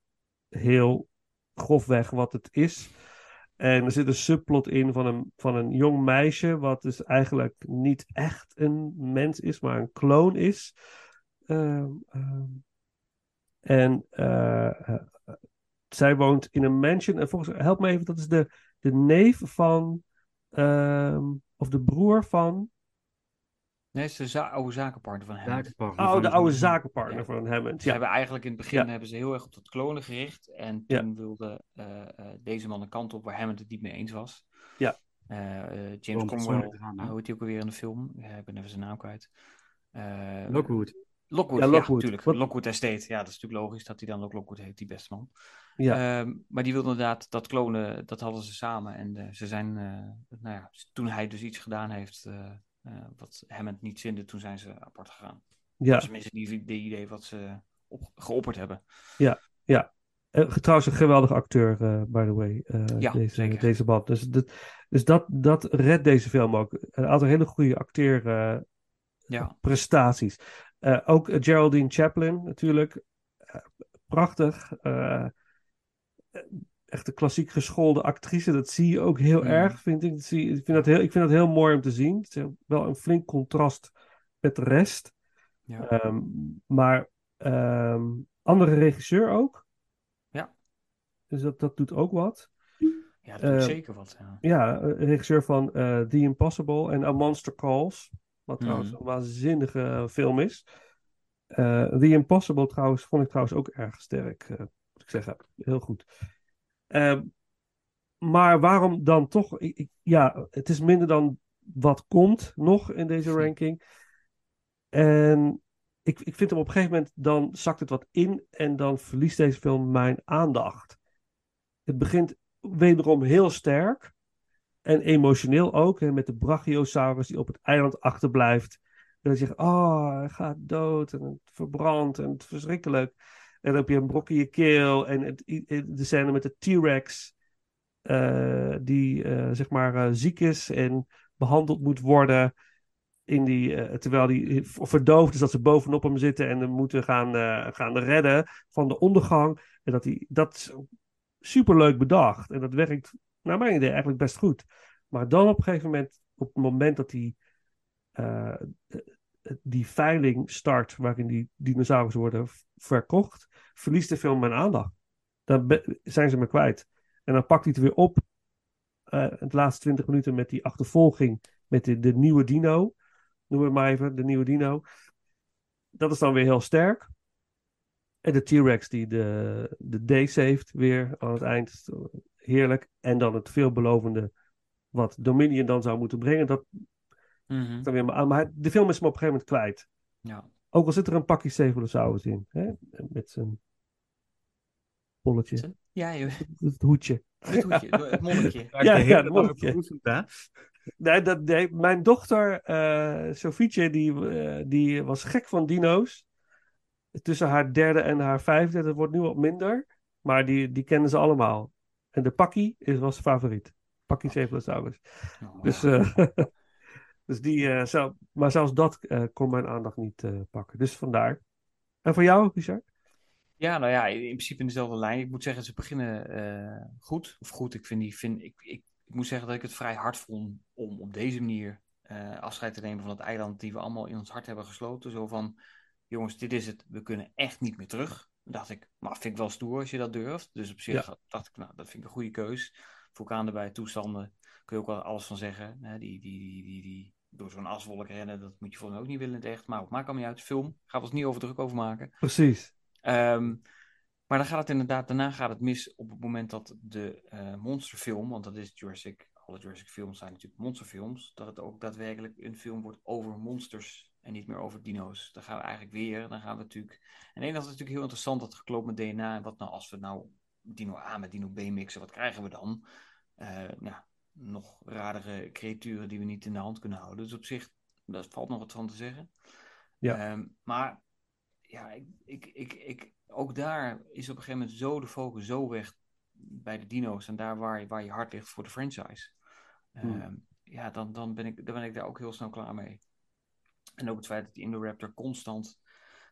heel grofweg wat het is. En er zit een subplot in van een, van een jong meisje, wat dus eigenlijk niet echt een mens is, maar een kloon is. Ehm, ehm, en zij woont in een mansion. En volgens help me even, dat is de, de neef van, ehm, of de broer van, Nee, het is de za- oude zakenpartner van hem. Zakenpartner oh, van- de oude zakenpartner Ja. van Hammond. Ze Ja, hebben eigenlijk in het begin Ja. hebben ze heel erg op dat klonen gericht. En Ja. toen wilde eh, eh, deze man een kant op waar Hammond het niet mee eens was. Ja. Eh, eh, James Cromwell, hoe heet hij ook alweer in de film? Ik ben even zijn naam kwijt. Eh, Lockwood. Lockwood, Ja, ja, natuurlijk. Wat- Lockwood Estate. Ja, dat is natuurlijk logisch dat hij dan ook Lockwood heet, die beste man. ja. Ehm, maar die wilde inderdaad dat klonen, dat hadden ze samen. En eh, ze zijn, eh, nou ja, toen hij dus iets gedaan heeft eh, wat Hammond niet zinde, toen zijn ze apart gegaan. ja. Tenminste die, die idee wat ze op, geopperd hebben. Eh, trouwens, een geweldige acteur, by the way. Ja, deze, zeker. deze man. Dus, dat, dus dat, dat redt deze film ook. Een aantal hele goede acteerprestaties. Ja, Eh, ook Geraldine Chaplin natuurlijk. Eh, prachtig. Eh, echt een klassiek geschoolde actrice. Dat zie je ook heel Mm. erg, vind ik. Dat zie, ik, vind dat heel, ik vind dat heel mooi om te zien. Het is wel een flink contrast met de rest. ja. Ehm, maar ehm, andere regisseur ook. Ja. Dus dat, dat doet ook wat. ja dat doet eh, zeker wat. Ja. Ja, regisseur van The Impossible en A Monster Calls. Wat Mhm. trouwens een waanzinnige film is. Eh, The Impossible trouwens, vond ik trouwens ook erg sterk. eh, moet ik zeggen. Heel goed. Ehm, maar waarom dan toch? Ik, ik- ja, het is minder dan wat komt nog in deze ranking. En ik, ik vind hem op een gegeven moment, dan zakt het wat in en dan verliest deze film mijn aandacht. Het begint wederom heel sterk en emotioneel ook, met de Brachiosaurus die op het eiland achterblijft. En dan zeg je, oh, hij gaat dood en het verbrandt en het is verschrikkelijk. En dan heb je een brok in je keel en het, de scène met de T-Rex eh, die eh, zeg maar eh, ziek is en behandeld moet worden. In die, terwijl hij verdoofd is dat ze bovenop hem zitten en hem moeten gaan, gaan redden van de ondergang. En dat, hij, dat is superleuk bedacht. En dat werkt naar mijn idee eigenlijk best goed. Maar dan op een gegeven moment, op het moment dat hij eh, die veiling start, waarin die dinosaurussen worden verkocht, verliest de film mijn aandacht. Dan zijn ze me kwijt. En dan pakt hij het weer op, eh het laatste 20 minuten met die achtervolging met de, nieuwe dino. Noem het maar even, de nieuwe dino. Dat is dan weer heel sterk. En de T-Rex die de, de day saved weer aan het eind. Heerlijk. En dan het veelbelovende wat Dominion dan zou moeten brengen. Dat dan weer maar aan. Maar de film is me op een gegeven moment kwijt. ja. Ook al zit er een pakje Cephalosaurus in. Hè? Met zijn bolletje. Ja, joh. Het hoedje. Het hoedje, het monnikje. Ja, ja, ja, dat monnikje. Nee, dat, nee, mijn dochter, eh Sofietje, die, eh, die was gek van dino's. Tussen haar derde en haar vijfde, dat wordt nu wat minder. Maar die, die kennen ze allemaal. En de Pakkie is, was favoriet. Pakkie Cephalosaurus. Oh, Dus, eh, dus die, eh, maar zelfs dat eh, kon mijn aandacht niet pakken. Dus vandaar. En voor jou, Richard? Ja, nou ja, in in principe in dezelfde lijn. Ik moet zeggen, ze beginnen goed. Of goed, ik, vind die, vind, ik, ik, ik moet zeggen dat ik het vrij hard vond om op deze manier afscheid te nemen van het eiland die we allemaal in ons hart hebben gesloten. Zo van, jongens, dit is het, we kunnen echt niet meer terug. Dacht ik, maar vind ik wel stoer als je dat durft. Dus op zich dacht ik, nou, dat vind ik een goede keus. Vulkaan erbij, toestanden, kun je ook wel alles van zeggen. Hè? Die, die, die, die, die, door zo'n aswolk rennen, dat moet je volgens mij ook niet willen in het echt. Maar ook, maakt allemaal niet uit, film. Gaan we ons niet over druk over maken. Precies. Ehm, maar dan gaat het inderdaad, daarna gaat het mis op het moment dat de eh, monsterfilm, want dat is Jurassic, alle Jurassic films zijn natuurlijk monsterfilms, dat het ook daadwerkelijk een film wordt over monsters en niet meer over dino's. Dan gaan we eigenlijk weer, dan gaan we natuurlijk... En één, dat is natuurlijk heel interessant, dat geklopt met DNA. En wat nou als we nou dino A met dino B mixen, wat krijgen we dan? Eh, nou, nog radere creaturen die we niet in de hand kunnen houden. Dus op zich, daar valt nog wat van te zeggen. Ja. Ehm, maar ja, ik, ik, ik, ik, ook daar is op een gegeven moment zo de focus zo weg bij de dino's en daar waar, je- waar je hart ligt voor de franchise. Hmm. Ehm, ja, dan, dan, ben ik, dan ben ik daar ook heel snel klaar mee. En ook het feit dat die Indoraptor constant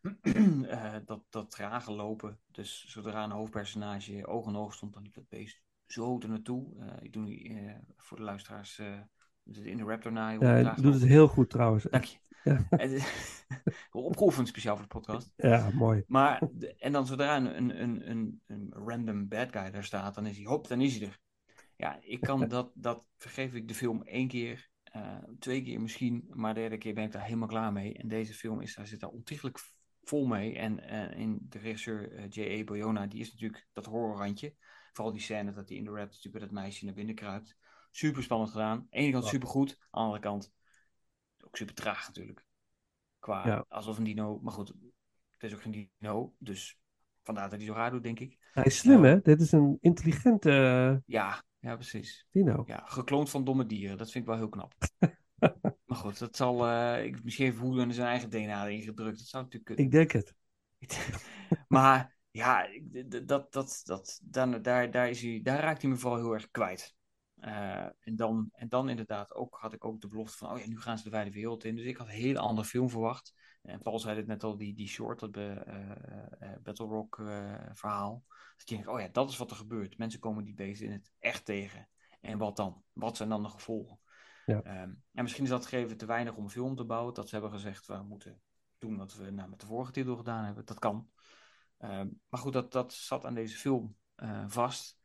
eh, dat, dat trage lopen. Dus zodra een hoofdpersonage oog in oog stond, dan liep dat beest zo er naartoe. Eh, ik doe nu eh, voor de luisteraars de Indoraptor na. Ja, je doet het heel goed trouwens. Dank je. Ja. Opgeoefend speciaal voor de podcast. Ja, mooi. Maar, en dan zodra een, een, een, een, een random bad guy daar staat, dan is hij, hop, dan is hij er. Ja, ik kan dat, dat vergeef ik de film één keer, eh, twee keer misschien, maar de derde keer ben ik daar helemaal klaar mee. En deze film is, daar zit daar ontiegelijk vol mee. En eh, in de regisseur eh, J.A. Boyona, die is natuurlijk dat horrorrandje. Vooral die scène dat hij in de red natuurlijk met dat meisje naar binnen kruipt. Super spannend gedaan. Aan de ene kant super goed, aan de andere kant ook super traag natuurlijk. Qua Ja. alsof een dino, maar goed, het is ook geen dino, dus vandaar dat hij zo raar doet, denk ik. Hij is slim, hè? Dit is een intelligente Ja, ja, precies. dino. Ja, gekloond van domme dieren, dat vind ik wel heel knap. maar goed, dat zal, eh, ik, misschien heeft Woeden zijn eigen DNA erin gedrukt, dat zou natuurlijk kunnen. Ik denk het. maar ja, dat, dat, dat, dan, daar, daar, is hij, daar raakt hij me vooral heel erg kwijt. Eh, en, dan, en dan inderdaad ook had ik ook de belofte van, oh ja, nu gaan ze de wijde wereld in. Dus ik had een hele andere film verwacht. En Paul zei het net al, die, die short, dat be- eh, eh, Battle Rock eh, verhaal. Dat je denkt, oh ja, dat is wat er gebeurt. Mensen komen die beesten in het echt tegen. En wat dan? Wat zijn dan de gevolgen? Ja. Ehm, en misschien is dat gegeven te weinig om een film te bouwen. Dat ze hebben gezegd, we moeten doen wat we nou, met de vorige titel gedaan hebben. Dat kan. Ehm, maar goed, dat, dat zat aan deze film eh, vast.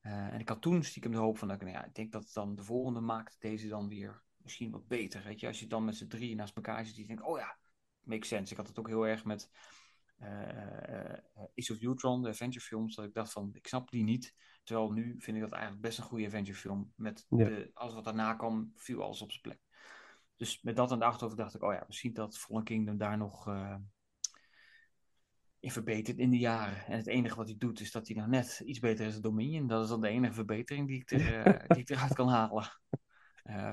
Eh, en ik had toen stiekem de hoop van, dat ik, nou ja, ik denk dat dan de volgende maakt deze dan weer misschien wat beter. Weet je, als je dan met z'n drieën naast elkaar zit, die denkt, oh ja, makes sense. Ik had het ook heel erg met Age of Ultron, de Avenger films, dat ik dacht van, ik snap die niet. Terwijl nu vind ik dat eigenlijk best een goede Avenger film. Met Ja. de, alles wat daarna kwam, viel alles op zijn plek. Dus met dat aan de achterhoofd dacht ik, oh ja, misschien dat Fallen Kingdom daar nog in verbetert in de jaren. En het enige wat hij doet is dat hij nou net iets beter is dan Dominion. Dat is dan de enige verbetering die ik, er, die ik eruit kan halen.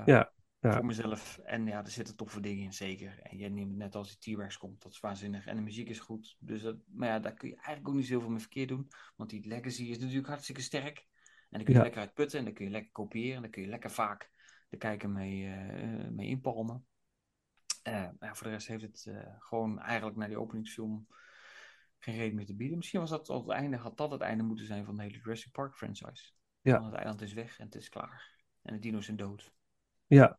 Ja, ja. Voor mezelf. En ja, er zitten toffe dingen in, zeker. En jij neemt het net als die T-Rex komt, dat is waanzinnig. En de muziek is goed. Dus dat, maar ja, daar kun je eigenlijk ook niet zoveel mee verkeerd doen. Want die legacy is natuurlijk hartstikke sterk. En daar kun je Ja. lekker uit putten. En dan kun je lekker kopiëren. En dan kun je lekker vaak de kijker mee, eh, mee inpalmen. Eh, maar ja, voor de rest heeft het eh, gewoon eigenlijk naar die openingsfilm geen reden meer te bieden. Misschien was dat al het einde, had dat het einde moeten zijn van de hele Jurassic Park franchise. Ja. Want het eiland is weg en het is klaar. En de dino's zijn dood. Ja.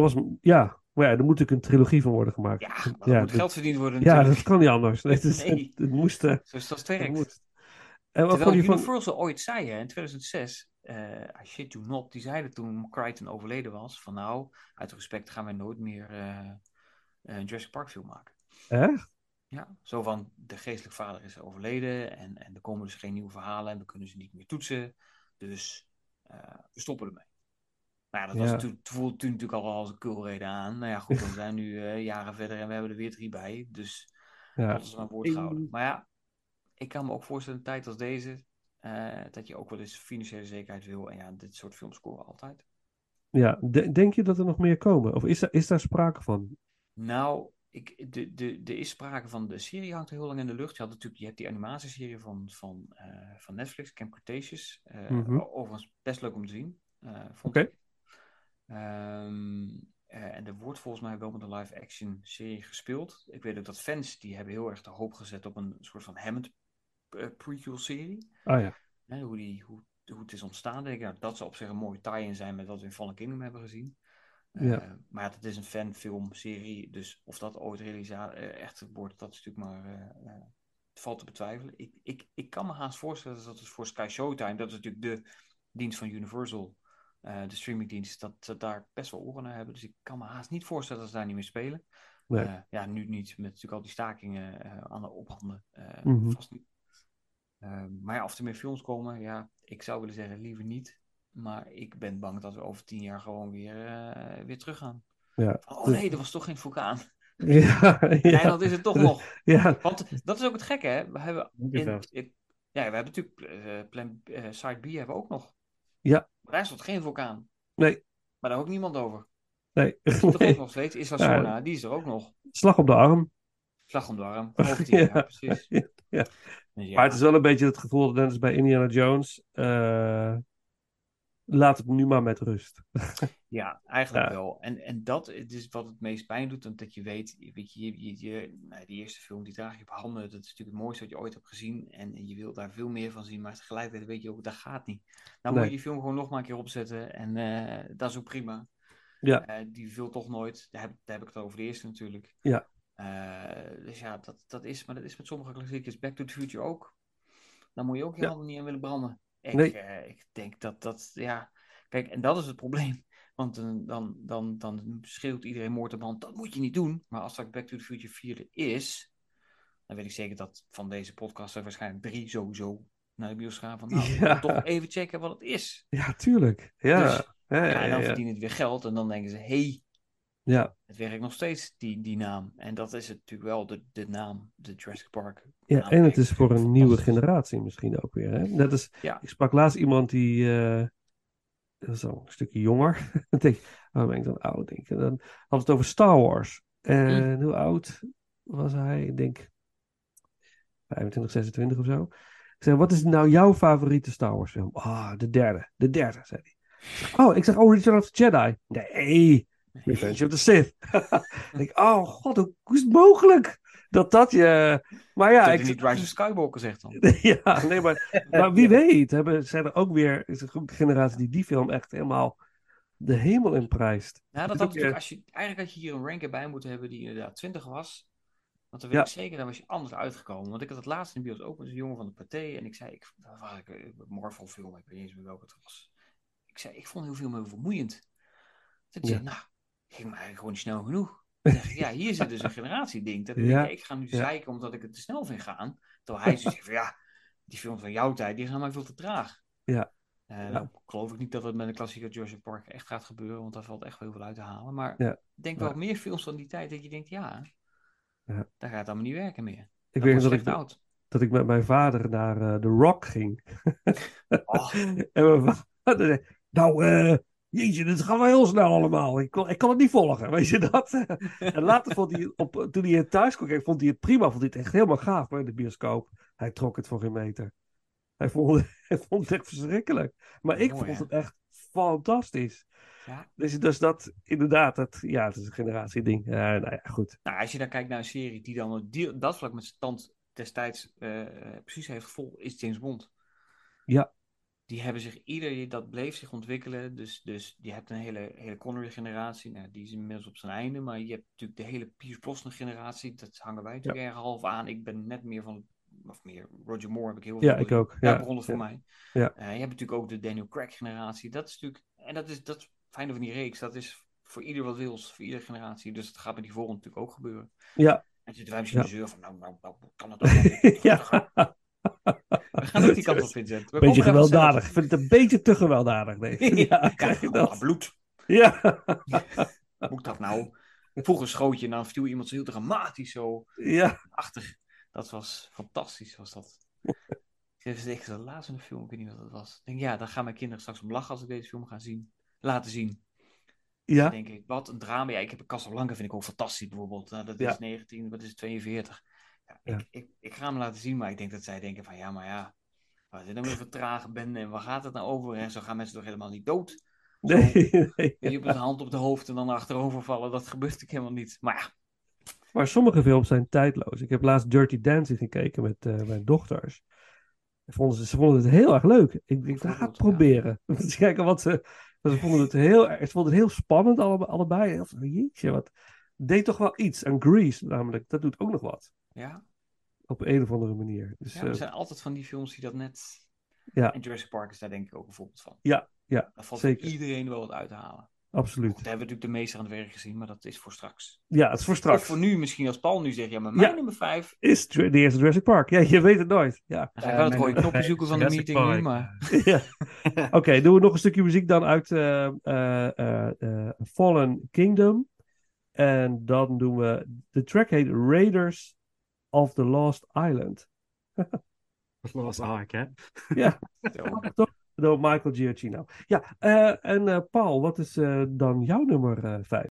Dat was, ja. Maar ja, er moet natuurlijk een trilogie van worden gemaakt. Ja, maar er ja, moet dat- geld verdiend worden ja, dat kan niet anders. Nee, het, is- Nee. het, het moest. eh, Zo is dat moet. En wat Terwijl van... Universal ooit zei hè, in 2006, eh I shit you not, die zeiden toen Crichton overleden was, van nou, uit respect gaan wij nooit meer eh, een Jurassic Park film maken. Echt? Ja, zo van de geestelijk vader is overleden en, en er komen dus geen nieuwe verhalen en we kunnen ze niet meer toetsen. Dus we stoppen ermee. Nou ja, dat was Ja. toen, het voelde toen natuurlijk al als een kulreden aan. Nou ja, goed, we zijn nu eh, jaren verder en we hebben er weer drie bij. Dus Ja. dat is mijn woord gehouden. Maar ja, ik kan me ook voorstellen, een tijd als deze, eh, dat je ook wel eens financiële zekerheid wil. En ja, dit soort films scoren altijd. Ja, de- denk je dat er nog meer komen? Of is, daar is daar sprake van? Nou, ik, de, de, er is sprake van, de serie hangt heel lang in de lucht. Je, had natuurlijk, je hebt die animatieserie van, van, eh, van Netflix, Camp Cretaceous. Eh, Mhm. Overigens best leuk om te zien, eh, vond ik. Ehm, eh, en er wordt volgens mij wel met een live-action serie gespeeld. Ik weet ook dat fans, die hebben heel erg de hoop gezet op een soort van Hammond eh, prequel-serie. Ah ja. Hè, hoe, die, hoe, hoe het is ontstaan. Denk ik, nou, dat zou op zich een mooie tie-in zijn met wat we in Fallen Kingdom hebben gezien. Ja. Eh, maar ja, het is een fanfilmserie, dus of dat ooit echt wordt, dat is natuurlijk maar het valt te betwijfelen. Ik, ik, ik kan me haast voorstellen dat het voor Sky Showtime, dat is natuurlijk de dienst van Universal, de streamingdienst, dat ze daar best wel oren naar hebben. Dus ik kan me haast niet voorstellen dat ze daar niet meer spelen. Nee. Eh, ja, nu niet, met natuurlijk al die stakingen eh, aan de ophanden. eh, Mhm. Vast niet. Eh, maar ja, of er meer films komen, ja, ik zou willen zeggen liever niet. Maar ik ben bang dat we over tien jaar gewoon weer, eh, weer teruggaan. Ja. Oh nee, er was toch geen vulkaan. Ja, Nee, ja, dat is het toch nog. ja, Want dat is ook het gekke, hè? We hebben, in, Ongeveer. in- ja, we hebben natuurlijk eh, plan, eh, Side B hebben we ook nog. Ja. Maar daar is toch geen vulkaan. nee, Maar daar ook niemand over. nee. Is nee. nog steeds. Isla die is er ook nog. Slag op de arm. Slag om de arm. Ja, Ja. precies. Ja. Ja. Maar het is wel een beetje het gevoel dat net als bij Indiana Jones. eh, laat het nu maar met rust. Ja, eigenlijk Ja. wel. En, en dat is wat het meest pijn doet, omdat je weet, weet je, je, je, nou, die eerste film, die draag je op handen, dat is natuurlijk het mooiste wat je ooit hebt gezien. En je wilt daar veel meer van zien, maar tegelijkertijd weet je ook, dat gaat niet. Nou moet je die film gewoon nog maar een keer opzetten en eh, dat is ook prima. Ja. Eh, die wil toch nooit, daar heb, daar heb ik het over de eerste natuurlijk. Ja. Eh, dus ja, dat, dat is, maar dat is met sommige klassiekers, Back to the Future ook. Dan moet je ook je Ja. handen niet aan willen branden. Ik, Nee. eh, ik denk dat dat, ja, kijk, en dat is het probleem. Want eh, dan, dan, dan schreeuwt iedereen moord op hand, dat moet je niet doen. Maar als straks Back to the Future 4 er is, dan weet ik zeker dat van deze podcast er waarschijnlijk drie sowieso naar de bios gaan. Van, nou, Ja. toch even checken wat het is. Ja, tuurlijk. Ja, Dus, ja, Ja, ja, en dan verdienen het weer geld en dan denken ze, hé, hey, ja. het werkt nog steeds, die, die naam. En dat is het natuurlijk wel, de, de naam, de Jurassic Park. Ja, en het is voor een nieuwe generatie misschien ook weer. Hè? Net als, Ja. ik sprak laatst iemand die, eh, dat is al een stukje jonger. Dan denk ik, oh, ben ik dan oud? Denk ik. Dan had het over Star Wars. En Hm. hoe oud was hij? Ik denk 25, 26 of zo. Ik zei, wat is nou jouw favoriete Star Wars film? Ah, de derde. De derde, zei hij. Oh, ik zeg, oh, Return of the Jedi. Nee, Revenge of the Sith. ik denk, oh god, hoe, hoe is het mogelijk dat dat je... Maar ja, Ja, ik, niet Rise of Skywalker zegt dan. ja, nee, maar, maar wie weet, hebben, zijn er ook weer is er een generatie die die film echt helemaal de hemel in prijst. Ja, dat is had natuurlijk, eh, als je, eigenlijk had je hier een ranker bij moeten hebben die inderdaad 20 was. Want dan Ja. weet ik zeker, dan was je anders uitgekomen. Want ik had het laatst in de bios ook met een jongen van de Pathé. En ik zei, ik, waar was ik, een Marvel film, ik weet niet eens meer welke het was. Ik zei, ik vond heel veel meer vermoeiend. Toen zei Ja. hij, nou, ging eigenlijk gewoon niet snel genoeg. Ja, hier zit dus een generatieding. Dat ik, Ja. ik ga nu zeiken omdat ik het te snel vind gaan. Terwijl hij zoiets zegt van, ja, die films van jouw tijd, die gaan mij veel te traag. Ja. Ja. Nou, geloof ik niet dat het met een klassieker Jurassic Park echt gaat gebeuren, want daar valt echt wel heel veel uit te halen. Maar Ja. ik denk Ja. wel meer films van die tijd dat je denkt, ja, Ja. daar gaat het allemaal niet werken meer. Ik weet dat ik, oud. dat ik met mijn vader naar eh The Rock ging. Oh. en mijn vader zei, nou, eh, jeetje, dit gaat wel heel snel allemaal. Ik kon, ik kan het niet volgen, weet je dat? en later vond hij, op, toen hij thuis kwam, kijken, vond hij het prima. Vond hij het echt helemaal gaaf bij de bioscoop. Hij trok het voor geen meter. Hij vond, hij vond het echt verschrikkelijk. Maar ik Mooi, vond hè? het echt fantastisch. Ja. Dus, dus dat, inderdaad, dat, ja, het is een generatieding. Ja, nou ja, goed. Nou, als je dan kijkt naar een serie die dan die, dat vlak met zijn stand destijds eh, eh, precies heeft gevolgd, is James Bond. Ja. Die hebben zich, ieder, dat bleef zich ontwikkelen. Dus, dus je hebt een hele, hele Connery-generatie. Nou, die is inmiddels op zijn einde. Maar je hebt natuurlijk de hele Pierce Brosnan-generatie. Dat hangen wij natuurlijk erg half aan. Ik ben net meer van, of meer, Roger Moore heb ik heel veel Ja, ik ook. Daar Ja, begon het voor ja. mij. Ja. Eh, je hebt natuurlijk ook de Daniel Craig-generatie. Dat is natuurlijk, en dat is dat is het fijne van die reeks. Dat is voor ieder wat wils, voor iedere generatie. Dus dat gaat met die volgende natuurlijk ook gebeuren. Ja, En zitten wij misschien Ja. de zeur van, nou, nou, nou, kan het ook ja. Gaan ook die kant op, Vincent. We Beetje gewelddadig. Ik vind het een beetje te gewelddadig. Nee. Ja, krijg je dat? bloed. Ja, Moet dat nou? Vroeger schoot je en dan viel iemand zo heel dramatisch zo ja. achter. Dat was fantastisch, was dat. Ik de laatste een film, ik weet niet wat dat was. Ik denk, ja, dan gaan mijn kinderen straks om lachen als ik deze film ga zien. Laten zien. Ja, Dan denk ik, wat een drama. Ja, ik heb Casablanca, vind ik ook fantastisch bijvoorbeeld. Nou, dat Ja. is 19, wat is het, 42. Ja, Ja. Ik, ik, ik ga hem laten zien, maar ik denk dat zij denken van, ja, maar ja, is dit nou weer voor trage bende en waar gaat het nou over? En zo gaan mensen toch helemaal niet dood? nee, nee. Je hebt een hand op de hoofd en dan achterover vallen, dat gebeurt natuurlijk helemaal niet. Maar ja, Maar sommige films zijn tijdloos. Ik heb laatst Dirty Dancing gekeken met eh, mijn dochters. Ze vonden, ze, ze vonden het heel erg leuk. Ik denk, dat ga ik Bijvoorbeeld, proberen. Eens kijken wat ze... Ze vonden het heel, erg- ze vonden het heel spannend, alle, allebei. Jeetje, wat... Deed toch wel iets. En Grease namelijk, dat doet ook nog wat. ja, Op een of andere manier. Dus, ja eh, er zijn altijd van die films die dat net... Ja. En Jurassic Park is daar denk ik ook een voorbeeld van. ja, ja, Daar valt zeker. iedereen wel wat uit te halen. absoluut. Daar hebben we natuurlijk de meester aan het werk gezien, maar dat is voor straks. Ja, het is voor Of straks. voor nu misschien, als Paul nu zegt, ja, maar mijn Ja. nummer 5. Is de eerste Jurassic Park. Ja, je weet het nooit. Ja. Dan ga ik wel het rode knopje zoeken van de meeting nu, maar... Ja. Oké, doen we nog een stukje muziek dan uit eh, eh, eh, eh, Fallen Kingdom. En dan doen we. De track heet Raiders of the Lost Island. Lost ah, Ark, hè? ja, toch? Door Michael Giacchino. Ja, eh, en eh, Paul, wat is eh, dan jouw nummer vijf?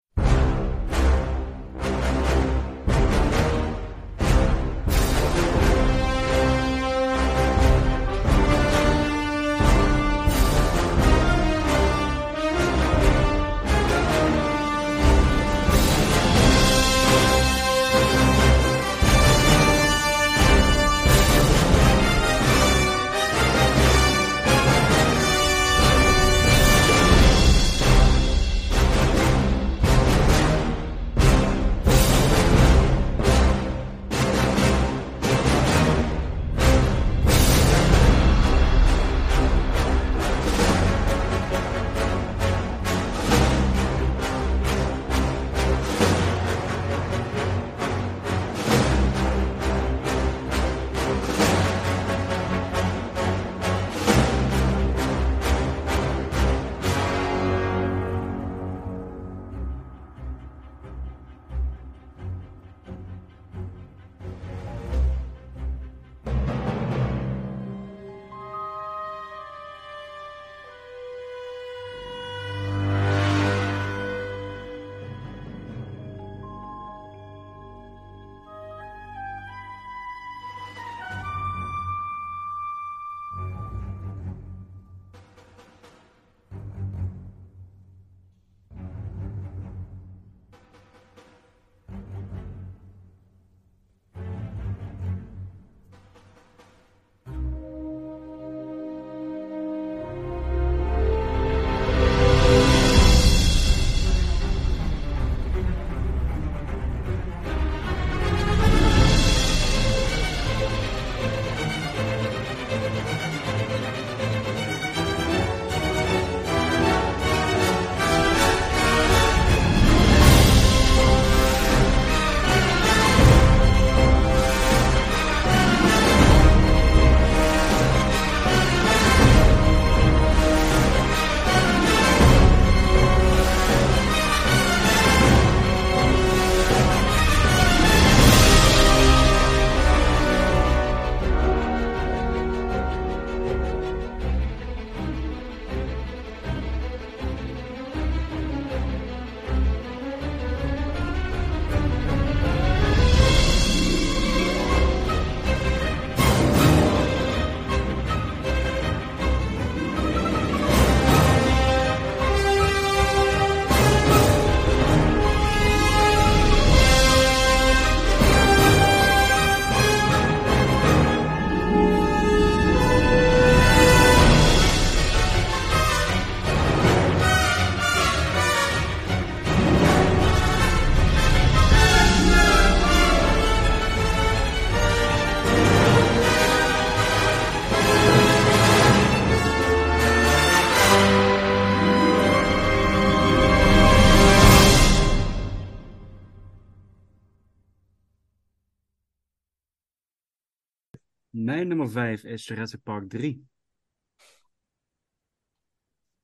Nummer 5 is Jurassic Park 3.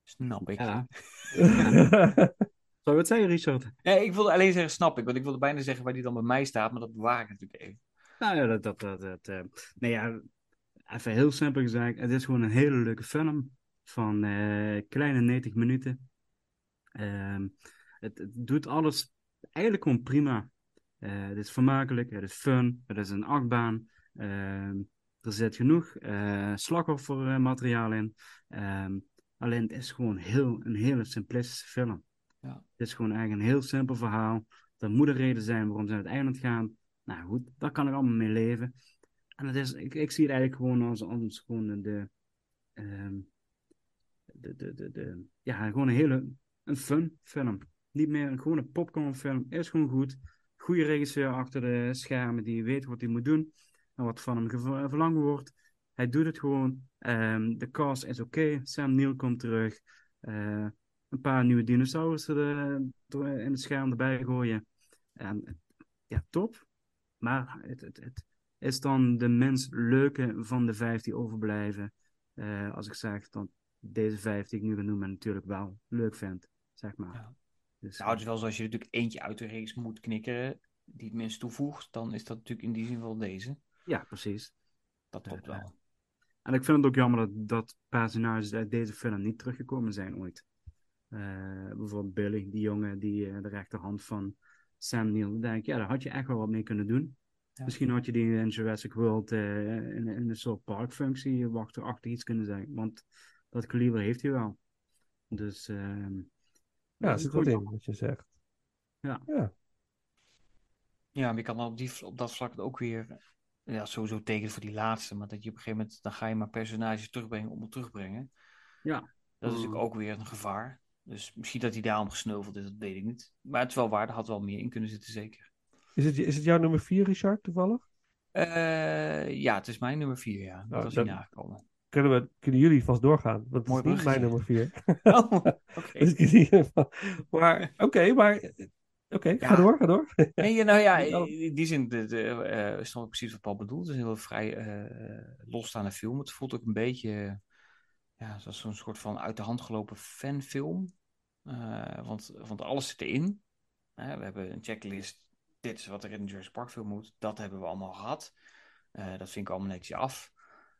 Snap ik. Ja. Zou je wat zeggen, Richard? Nee, ik wilde alleen zeggen, snap ik. Want ik wilde bijna zeggen waar die dan bij mij staat, maar dat bewaar ik natuurlijk even. Nou ja, dat... dat, dat, dat eh, nee ja, even heel simpel gezegd, het is gewoon een hele leuke film van eh, kleine 90 minuten. Ehm, het, het doet alles eigenlijk gewoon prima. Eh, het is vermakelijk, het is fun, het is een achtbaan. Er zit genoeg eh slachtoffermateriaal in. Ehm, alleen het is gewoon heel, een hele simplistische film. Ja. Het is gewoon eigenlijk een heel simpel verhaal. Er moet een reden zijn waarom ze naar het eiland gaan. Nou goed, daar kan ik allemaal mee leven. En het is, ik, ik zie het eigenlijk gewoon als, als gewoon de, ehm, de, de, de, de, ja, gewoon een hele, een fun film. Niet meer een gewone popcornfilm, is gewoon goed. Goede regisseur achter de schermen die weet wat hij moet doen en wat van hem gev- verlangd wordt. Hij doet het gewoon. Ehm, de cast is oké. Sam Neill komt terug. Eh, een paar nieuwe dinosaurussen door- in het scherm erbij gooien. En, ja, top. Maar het, het, het is dan de minst leuke van de vijf die overblijven. Eh, als ik zeg dat deze vijf die ik nu ga noemen natuurlijk wel leuk vind, zeg maar. Ja. Dus, Nou, het is wel zo als je er natuurlijk eentje uit de race moet knikkeren, die het minst toevoegt, dan is dat natuurlijk in die zin wel deze. Ja, precies. Dat klopt Eh, wel. En ik vind het ook jammer dat, dat personages uit deze film niet teruggekomen zijn ooit. Eh, bijvoorbeeld Billy, die jongen, die eh, de rechterhand van Sam Neill. Dan denk ik, ja, daar had je echt wel wat mee kunnen doen. Ja. Misschien had je die in Jurassic World eh, in, in een soort parkfunctie wachterachtig iets kunnen zijn. Want dat kaliber heeft hij wel. Dus, ehm Ja, zit wat goed. in wat je zegt. Ja. ja. Ja, maar je kan op, die, op dat vlak ook weer, ja, sowieso tekenen voor die laatste, maar dat je op een gegeven moment, dan ga je maar personages terugbrengen om het terugbrengen. Ja. Dat is Mm. natuurlijk ook weer een gevaar. Dus misschien dat hij daarom gesneuveld is, dat weet ik niet. Maar het is wel waar, er had wel meer in kunnen zitten, zeker. Is, het, is het jouw nummer vier, Richard, toevallig? Eh, ja, het is mijn nummer vier, ja. Dat Nou, was niet aangekomen. Kunnen, we, kunnen jullie vast doorgaan? Want het Mooi is niet mijn nummer bruggetje. vier. Oh, oké. Dus zie van- maar oké, ga Ja. door, ga door. Nee, nou ja, in die zin de, de, eh, is dan precies wat Paul bedoelt. Het is een heel vrij eh, losstaande film. Het voelt ook een beetje ja, zoals zo'n soort van uit de hand gelopen fanfilm. Eh, want, want alles zit erin. Eh, we hebben een checklist. Dit is wat er in de Jurassic Park film moet. Dat hebben we allemaal gehad. Eh, dat vind ik allemaal netjes af.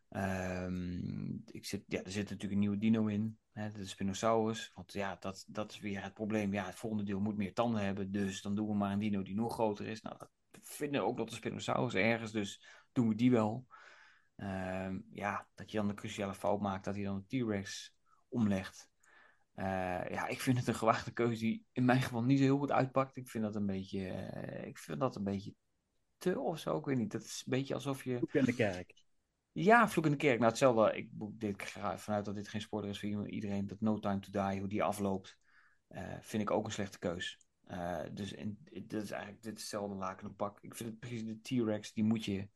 Ehm, ik zit, ja, er zit natuurlijk een nieuwe dino in. Hè, de Spinosaurus. Want ja, dat, dat is weer het probleem. Ja, het volgende deel moet meer tanden hebben. Dus dan doen we maar een dino die nog groter is. Nou, dat vinden ook nog de Spinosaurus ergens. Dus doen we die wel. Ehm, ja, dat je dan de cruciale fout maakt. Dat hij dan de T-Rex omlegt. Eh, ja, ik vind het een gewaagde keuze die in mijn geval niet zo heel goed uitpakt. Ik vind dat een beetje, eh, ik vind dat een beetje te of zo. Ik weet niet. Dat is een beetje alsof je. In de kerk. Ja, Vloek in de Kerk. Nou, hetzelfde. Ik dit ik ga vanuit dat dit geen spoiler is voor iedereen. Dat No Time to Die, hoe die afloopt, eh, vind ik ook een slechte keus. Eh, dus in, dit is eigenlijk dit is hetzelfde laken pak. Ik vind het precies de T-Rex, die moet je.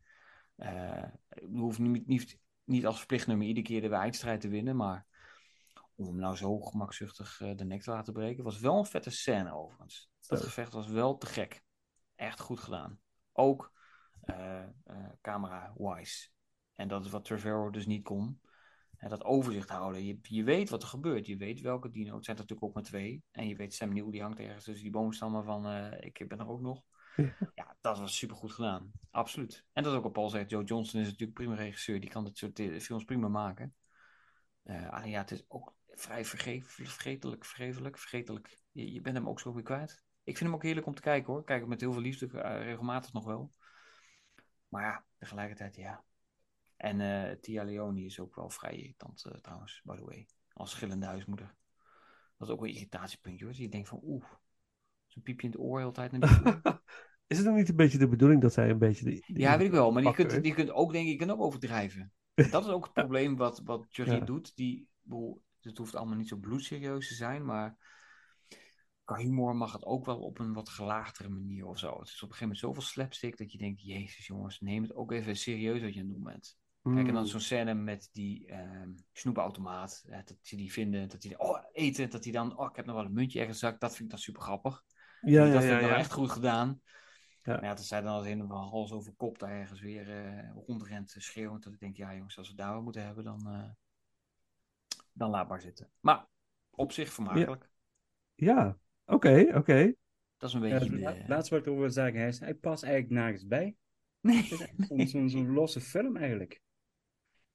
je hoeft niet, niet, niet als verplicht nummer iedere keer de eindstrijd te winnen, maar om hem nou zo gemakzuchtig de nek te laten breken. was wel een vette scène overigens. Dat gevecht was wel te gek. Echt goed gedaan. Ook camera-wise. En dat is wat Trevorrow dus niet kon. Hè, dat overzicht houden. Je, je weet wat er gebeurt. Je weet welke dino. Het zijn er natuurlijk ook maar twee. En je weet Sam Neill die hangt ergens tussen die boomstammen van eh, ik ben er ook nog. Ja. Ja, dat was super goed gedaan. Absoluut. En dat is ook wat Paul zegt. Joe Johnston is natuurlijk prima regisseur. Die kan dit soort eh, films prima maken. Eh, alleen ja, het is ook vrij verge vergetelijk, vergevelijk, vergetelijk. Je, je bent hem ook zo weer kwijt. Ik vind hem ook heerlijk om te kijken hoor. Kijk hem met heel veel liefde, regelmatig nog wel. Maar ja, tegelijkertijd ja. En eh Tia Leone is ook wel vrij irritant eh, trouwens, by the way. Als schillende huismoeder. Dat is ook wel een irritatiepuntje hoor. Dus je denkt van oeh, zo'n piepje in het oor heel de tijd naar die film. Is het dan niet een beetje de bedoeling dat zij een beetje... Die, die Ja, weet ik wel. Maar je pakken, kunt, je kunt ook, denk ik, je kunt ook overdrijven. Dat is ook het probleem wat, wat Ja. doet. Die, het hoeft allemaal niet zo bloedserieus te zijn, maar qua humor mag het ook wel op een wat gelaagdere manier of zo. Het is op een gegeven moment zoveel slapstick dat je denkt, jezus jongens, neem het ook even serieus wat je aan het doen bent. Kijk, en dan Mm. zo'n scène met die ehm snoepautomaat. hè, dat ze die vinden, dat die oh, eten, dat hij dan, oh, ik heb nog wel een muntje ergens gezakt. Dat vind ik dan super grappig. Ja, ja, dat ja, vind ik ja. dan echt goed gedaan. Ja. Maar ja, dat zij dan als een andere hals over kop daar ergens weer eh rondrent schreeuwend. Dat ik denk, ja jongens, als we daar wat moeten hebben, dan, eh, dan laat maar zitten. Maar op zich vermakelijk. Ja, oké, oké. Dat is een Ja, beetje het de... laatste wat ik over wil zeggen is, hij past eigenlijk nergens bij. Nee. Het is zo'n losse film eigenlijk.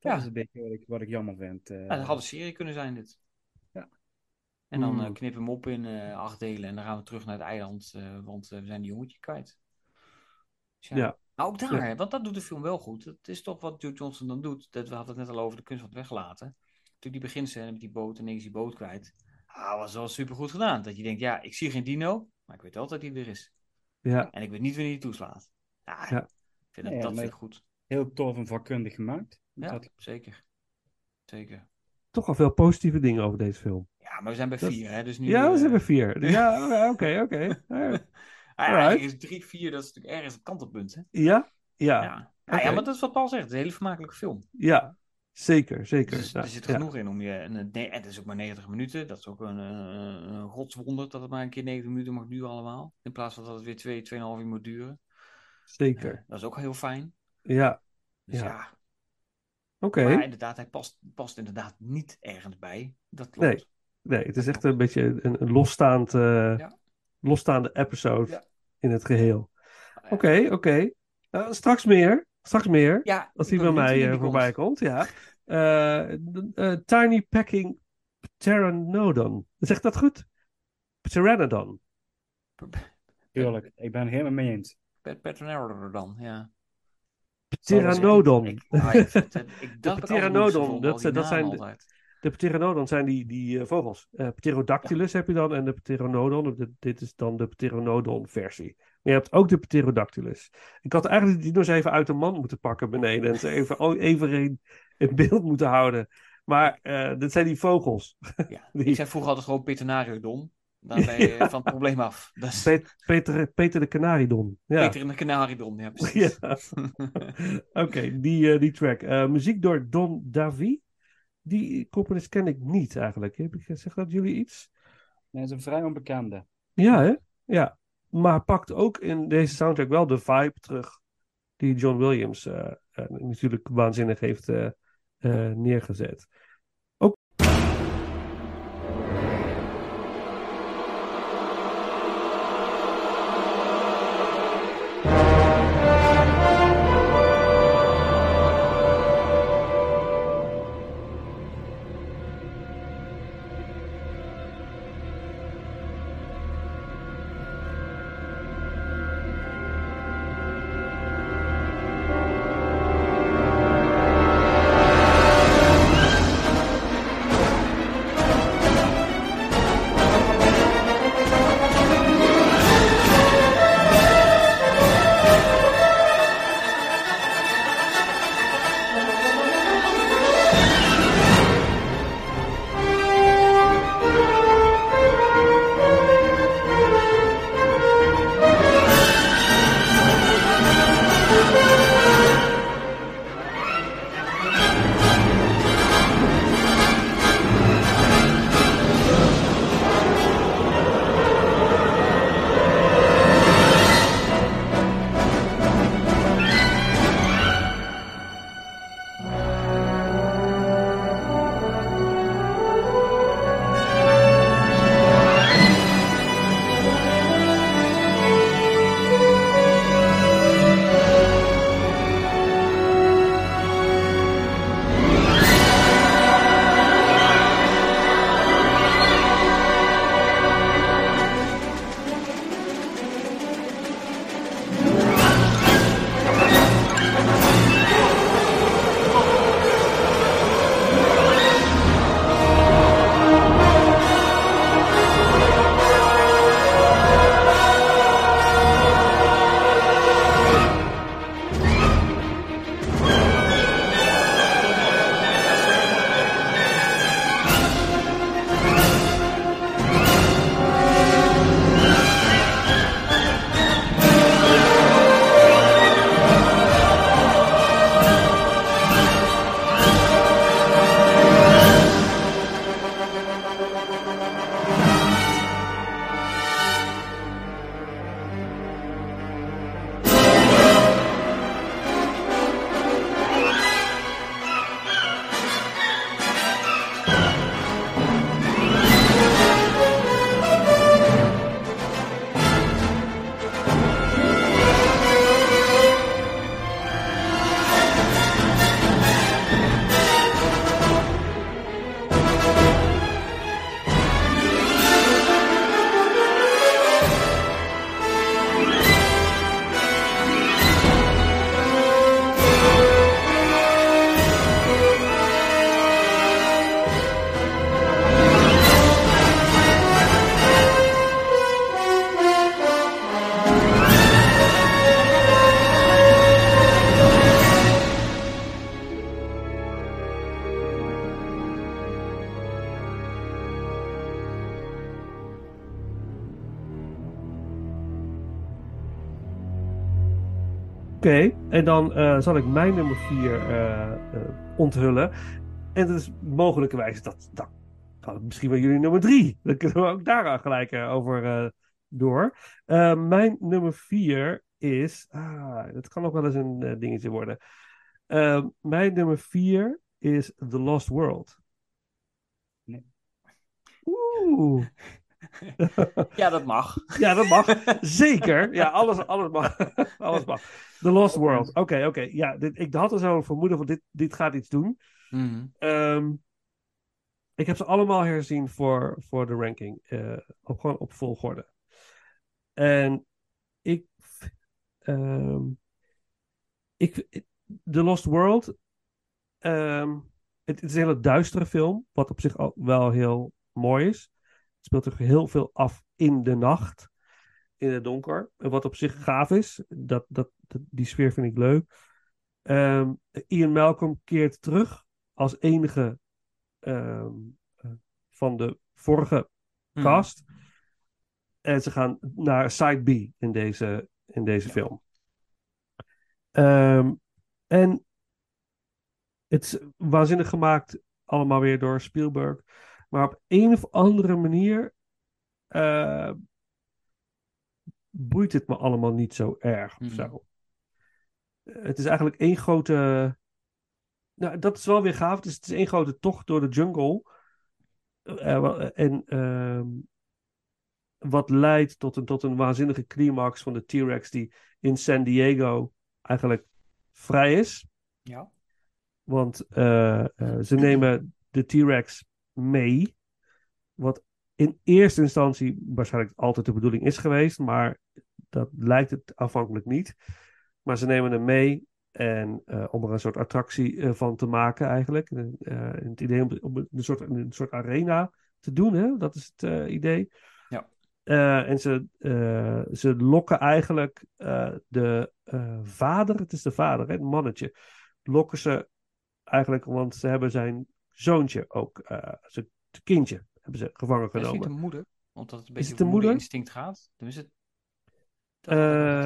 Dat Ja. is een beetje wat ik, wat ik jammer vind. eh. Ja, dat had een serie kunnen zijn, dit. Ja. En dan Hmm. eh, knippen we hem op in eh, acht delen en dan gaan we terug naar het eiland, eh, want eh, we zijn die jongetje kwijt. Dus ja. Ja. Maar ook daar, hè, want dat doet de film wel goed. Het is toch wat Joe Johnson dan doet. Dat, we hadden het net al over de kunst van het weglaten. Toen die beginscène met die boot en ineens die boot kwijt. Ah, was wel super goed gedaan. Dat je denkt, ja, ik zie geen dino, maar ik weet altijd dat hij er is. Ja, En ik weet niet wanneer hij toeslaat. Ja, Ja. Ik vind dat, dat maar- vind ik goed. Heel tof en vakkundig gemaakt. Ja, Dat- zeker. Zeker. toch al veel positieve dingen over deze film. Ja, maar we zijn bij Dat- vier, hè? Dus nu, Ja, we eh, zijn bij vier. Ja, oké, oké. Ja, Ah, is 3, 4, dat is natuurlijk ergens het kantelpunt. Hè? Ja, Ja. ja, Ja. Ja, maar dat is wat Paul zegt. Het is een hele vermakelijke film. ja. Zeker, zeker. Dus, Ja, er zit ja. genoeg in om je. En, nee, het is ook maar 90 minuten. Dat is ook een, eh, een godswonder dat het maar een keer 90 minuten mag duren, allemaal. In plaats van dat het weer 2, 2,5 uur moet duren. Zeker. Eh, dat is ook heel fijn. Ja, Dus Ja. ja. Oké. Maar inderdaad, hij past, past inderdaad niet ergens bij. Dat klopt. Nee. Nee, het is echt een beetje een, een losstaand, eh, Ja. losstaande episode Ja. in het geheel. Eh, Oké, oké. Nou, straks meer. Straks meer. Ja, Als die bij mij eh, voorbij komt, ja. Eh, eh, Tiny Packing Pteranodon. Zegt dat goed? Pteranodon. Tuurlijk, ik ben het helemaal mee eens. Dan, ja. Pteranodon. Ik, ah, ik dat Pteranodon, dat zijn- dat de- altijd. De Pteranodon zijn die, die eh, vogels. Eh Pterodactylus heb je dan en de Pteranodon. Dit, dit is dan de Pteranodon versie. Maar je hebt ook de Pterodactylus. Ik had eigenlijk die dino's even uit de mand moeten pakken beneden. En ze even, oh, even in, beeld moeten houden. Maar eh dit zijn die vogels. Ja. Die- Ik zei vroeger altijd gewoon Peternario-dom. Dan ben je van het probleem af. Dat is Pet- Peter, Peter de Canaridon. Ja. Peter in de Canaridon, ja precies. Ja. Oké, die, eh, die track. Eh, muziek door Don Davy. Die componist ken ik niet eigenlijk. Heb ik, zeg dat jullie iets? Nee, dat is een vrij onbekende. Ja, hè? Ja. Maar pakt ook in deze soundtrack wel de vibe terug die John Williams eh, eh, natuurlijk waanzinnig heeft eh, eh, neergezet. Oké, en dan eh, zal ik mijn nummer 4 onthullen. En dat is mogelijkerwijs, dat, dat kan misschien wel jullie nummer 3. Dan kunnen we ook daar gelijk eh, over eh, door. Eh, mijn nummer 4 is, ah, dat kan ook wel eens een eh, dingetje worden. Eh, mijn nummer 4 is The Lost World. Nee. Oeh. Ja, dat mag. Ja, dat mag. Zeker. Ja, alles, alles mag. alles mag. The Lost World. Oké, oké. Ja, dit, ik had er zo een vermoeden van dit, dit gaat iets doen. Mhm. Ehm, ik heb ze allemaal herzien voor, voor de ranking. eh, op, gewoon op volgorde. En ik. ehm, ik The Lost World. ehm, het, het is een hele duistere film. Wat op zich al wel heel mooi is. Het speelt zich heel veel af in de nacht. In het donker. En wat op zich gaaf is. Dat, dat- die sfeer vind ik leuk. Ehm, Ian Malcolm keert terug als enige ehm, eh, van de vorige Mhm. cast. En ze gaan naar Side B in deze, in deze film. Ehm, en het is waanzinnig gemaakt, allemaal weer door Spielberg. Maar op een of andere manier eh, boeit het me allemaal niet zo erg of Mhm. zo. Het is eigenlijk één grote. Nou, dat is wel weer gaaf. Het is, het is één grote tocht door de jungle. Eh, wa- en ehm, wat leidt tot een, tot een waanzinnige climax van de T-Rex die in San Diego eigenlijk vrij is. Ja. Want eh, eh, ze nemen de T-Rex mee. Wat in eerste instantie waarschijnlijk altijd de bedoeling is geweest. Maar dat lijkt het aanvankelijk niet. Maar ze nemen hem mee. En eh, om er een soort attractie eh, van te maken eigenlijk. Eh, het idee om, om een, soort, een soort arena te doen. Hè? Dat is het idee. Ja. En ze, ze lokken eigenlijk de vader. Het is de vader, hè, het mannetje. Lokken ze eigenlijk, want ze hebben zijn zoontje ook. zijn kindje hebben ze gevangen Is het genomen. de moeder? Omdat het een beetje het de over moeder? instinct gaat. Dan is het... Dat,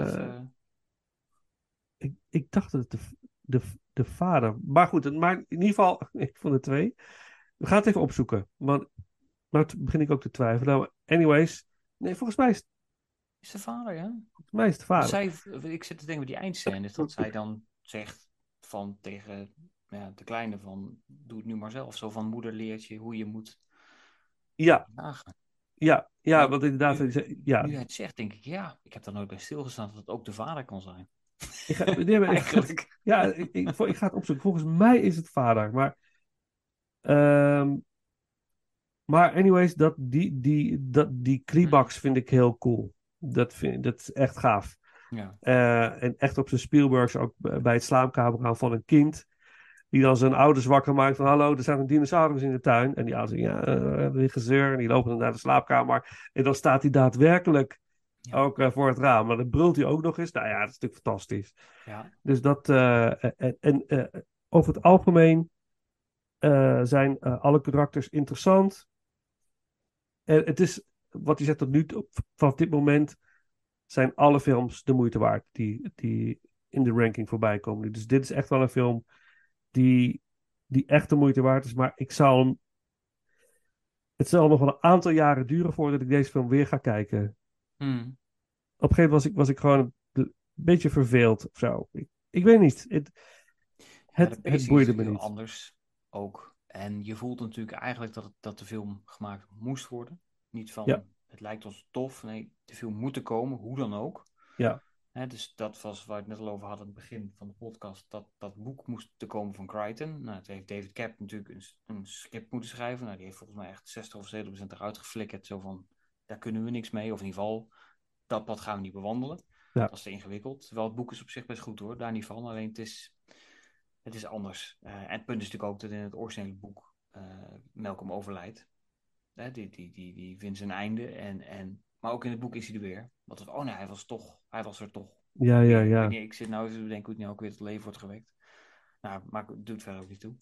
dat, Ik, ik dacht dat het de, de, de vader. Maar goed, het maakt in ieder geval een van de twee. We gaan het even opzoeken. Want nou begin ik ook te twijfelen. Nou, anyways. Nee, volgens mij is, het- is de vader, ja? volgens mij is het de vader. Zij, ik zit te denken bij die eindscène, is dat zij dan zegt van tegen ja, de kleine van doe het nu maar zelf. Zo van moeder leert je hoe je moet ja, ja, Ja, want inderdaad. nu- Ja, Nu hij het zegt, denk ik ja, ik heb daar nooit bij stilgestaan dat het ook de vader kan zijn. Ik ga, nee, maar Eigenlijk. Ja, ik, ik, ik ga het opzoeken. Volgens mij is het vader. Maar, ehm, maar anyways, dat, die, die, dat, die climax vind ik heel cool. Dat, vind, dat is echt gaaf. Ja. Eh, en echt op zijn Spielbergs ook bij het slaapkamer gaan van een kind. Die dan zijn ouders wakker maakt van hallo, er staat een dinosaurus in de tuin. En die ouders zeggen, ja, uh, weer gezeur. En die lopen dan naar de slaapkamer. En dan staat hij daadwerkelijk Ja. ook eh, voor het raam. Maar dan brult hij ook nog eens. Nou ja, dat is natuurlijk fantastisch. Ja. Dus dat. eh, en en eh, over het algemeen eh, zijn eh, alle karakters interessant. En het is, wat hij zegt tot nu toe, vanaf dit moment zijn alle films de moeite waard die, die in de ranking voorbij komen. Dus dit is echt wel een film die, die echt de moeite waard is. Maar ik zou hem. Het zal nog wel een aantal jaren duren voordat ik deze film weer ga kijken. Hmm. Op een gegeven moment was ik, was ik gewoon een beetje verveeld of zo. Ik, ik weet niet. Het, Ja, het, de het boeide me niet. heel anders ook. En je voelt natuurlijk eigenlijk dat, het, dat de film gemaakt moest worden. Niet van, Ja. het lijkt ons tof. Nee, de film moet er komen, hoe dan ook. Ja. Hè, dus dat was waar we het net al over hadden aan het begin van de podcast. Dat, dat boek moest te komen van Crichton. Nou, toen heeft David Cap natuurlijk een, een script moeten schrijven. Nou, die heeft volgens mij echt 60 of 70 procent eruit geflikkerd. Zo van, daar kunnen we niks mee. Of in ieder geval, dat pad gaan we niet bewandelen. Ja. Dat is te ingewikkeld. Terwijl het boek is op zich best goed hoor, daar niet van. Alleen het is, het is anders. Eh, en het punt is natuurlijk ook dat in het originele boek eh Malcolm overlijdt. Hè, die, die, die, die vindt zijn einde. En, en, maar ook in het boek is hij er weer. Want het- oh nee, hij was, toch, hij was er toch. Ja, ja, ja. ik zit nou even te bedenken hoe het nu ook weer tot leven wordt gewekt. Nou, maar het doet verder ook niet toe.